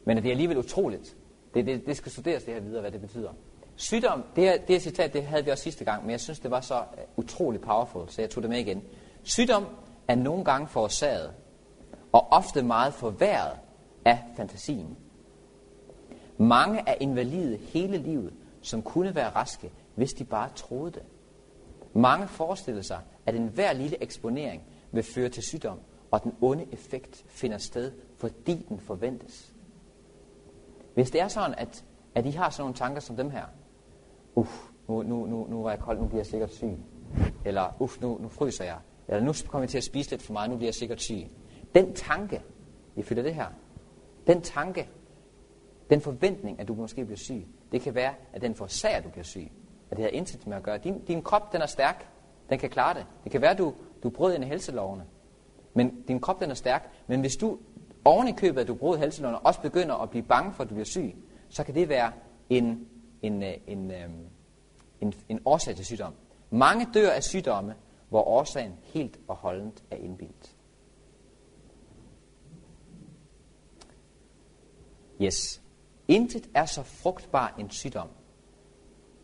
[SPEAKER 1] Men det er alligevel utroligt. Det, det, det skal studeres det her videre, hvad det betyder. Sygdom, det her, det her citat, det havde vi også sidste gang, men jeg synes, det var så øh, utrolig powerful, så jeg tog det med igen. Sygdom er nogle gange forårsaget, og ofte meget forværret af fantasien. Mange er invalide hele livet, som kunne være raske, hvis de bare troede det. Mange forestiller sig, at enhver lille eksponering vil føre til sygdom, og den onde effekt finder sted, fordi den forventes. Hvis det er sådan, at, at I har sådan nogle tanker som dem her, uff, nu, nu, nu, nu var jeg kold, nu bliver jeg sikkert syg. Eller uff, nu, nu fryser jeg. Eller nu kommer jeg til at spise lidt for meget, nu bliver jeg sikkert syg. Den tanke, ifølge det her, den tanke, den forventning, at du måske bliver syg, det kan være, at den forårsager, at du bliver syg. At det har intet med at gøre. Din, din krop, den er stærk. Den kan klare det. Det kan være, at du, du brød ind i helselovene. Men din krop, den er stærk. Men hvis du oven i købet, at du brød helselovene, også begynder at blive bange for, at du bliver syg, så kan det være en, en, øh, en, øh, en, en, årsag til sygdom. Mange dør af sygdomme, hvor årsagen helt og holdent er indbildt. Yes. Intet er så frugtbar en sygdom,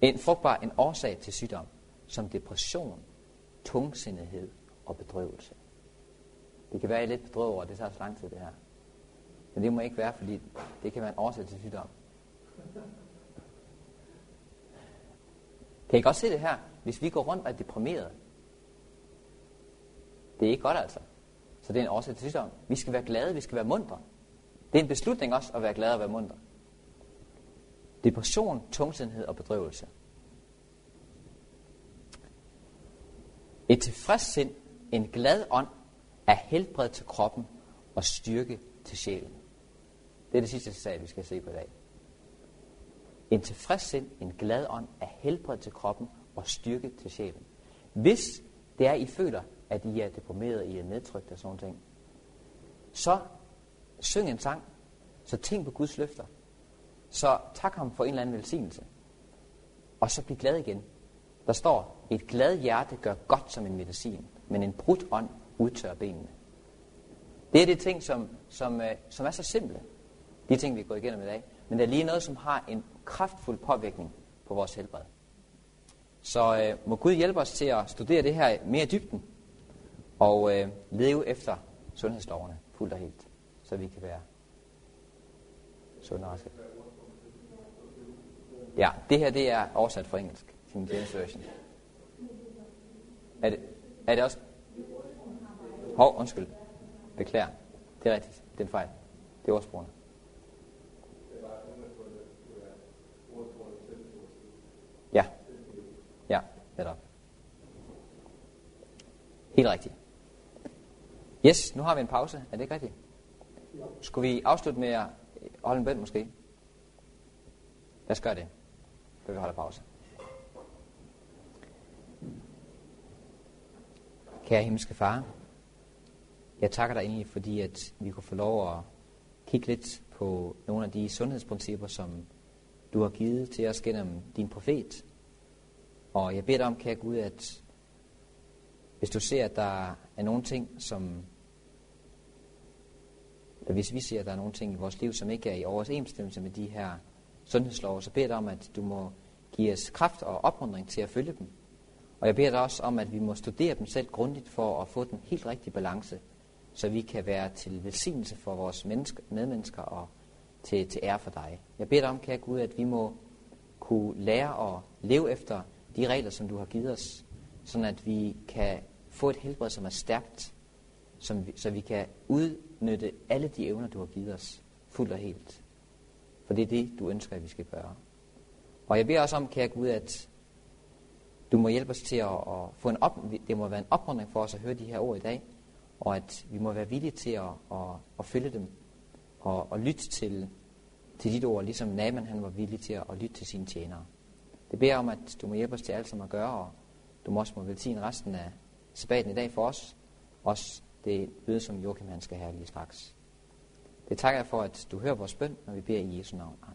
[SPEAKER 1] en frugtbar en årsag til sygdom, som depression, tungsindighed og bedrøvelse. Det kan være, at I lidt bedrøvet over, at det tager så lang tid det her. Men det må ikke være, fordi det kan være en årsag til sygdom. Kan I godt se det her? Hvis vi går rundt og er deprimeret, det er ikke godt altså. Så det er en årsag til sygdom. Vi skal være glade, vi skal være mundre. Det er en beslutning også at være glad og være mundre. Depression, tungsindhed og bedrøvelse. Et tilfreds sind, en glad ånd, er helbred til kroppen og styrke til sjælen. Det er det sidste sag, vi skal se på i dag. En tilfreds sind, en glad ånd, er helbred til kroppen og styrke til sjælen. Hvis det er, I føler, at I er deprimeret, I er nedtrykt og sådan ting, så syng en sang, så tænk på Guds løfter, så tak ham for en eller anden velsignelse, og så bliv glad igen. Der står, et glad hjerte gør godt som en medicin, men en brudt ånd udtør benene. Det er de ting, som, som, øh, som er så simple. De ting, vi går igennem i dag. Men der er lige noget, som har en kraftfuld påvirkning på vores helbred. Så øh, må Gud hjælpe os til at studere det her mere i dybden, og øh, leve efter sundhedslovene fuldt og helt, så vi kan være sunde og raske. Ja, det her det er oversat fra engelsk, King James Version. Er det, er det også? Hov, undskyld. Beklager. Det er rigtigt. Det er en fejl. Det er ordsprogene. Ja. Ja, netop. Helt rigtigt. Yes, nu har vi en pause. Er det ikke rigtigt? Skulle vi afslutte med at holde en bøn måske? Lad os gøre det, før vi holder pause. Kære himmelske far, jeg takker dig egentlig, fordi at vi kunne få lov at kigge lidt på nogle af de sundhedsprincipper, som du har givet til os gennem din profet. Og jeg beder dig om, kære Gud, at hvis du ser, at der er nogle ting, som eller hvis vi ser, at der er nogle ting i vores liv, som ikke er i overensstemmelse med de her sundhedslov, så beder jeg dig om, at du må give os kraft og opmuntring til at følge dem. Og jeg beder dig også om, at vi må studere dem selv grundigt for at få den helt rigtige balance, så vi kan være til velsignelse for vores menneske, medmennesker og til, til ære for dig. Jeg beder dig om, kære Gud, at vi må kunne lære at leve efter de regler, som du har givet os, sådan at vi kan få et helbred, som er stærkt, som vi, så vi kan udnytte alle de evner, du har givet os, fuldt og helt. For det er det, du ønsker, at vi skal gøre. Og jeg beder også om, kære Gud, at du må hjælpe os til at, at få en op, det må være en opmuntring for os at høre de her ord i dag, og at vi må være villige til at, at, at følge dem og, og lytte til, til dit ord, ligesom Naaman han var villig til at, at lytte til sine tjenere. Det beder om, at du må hjælpe os til alt som at gøre, og du må også må velsigne resten af sabbaten i dag for os. Også det bøde, som Joachim han skal have lige straks. Det takker jeg for, at du hører vores bøn, når vi beder i Jesu navn. Amen.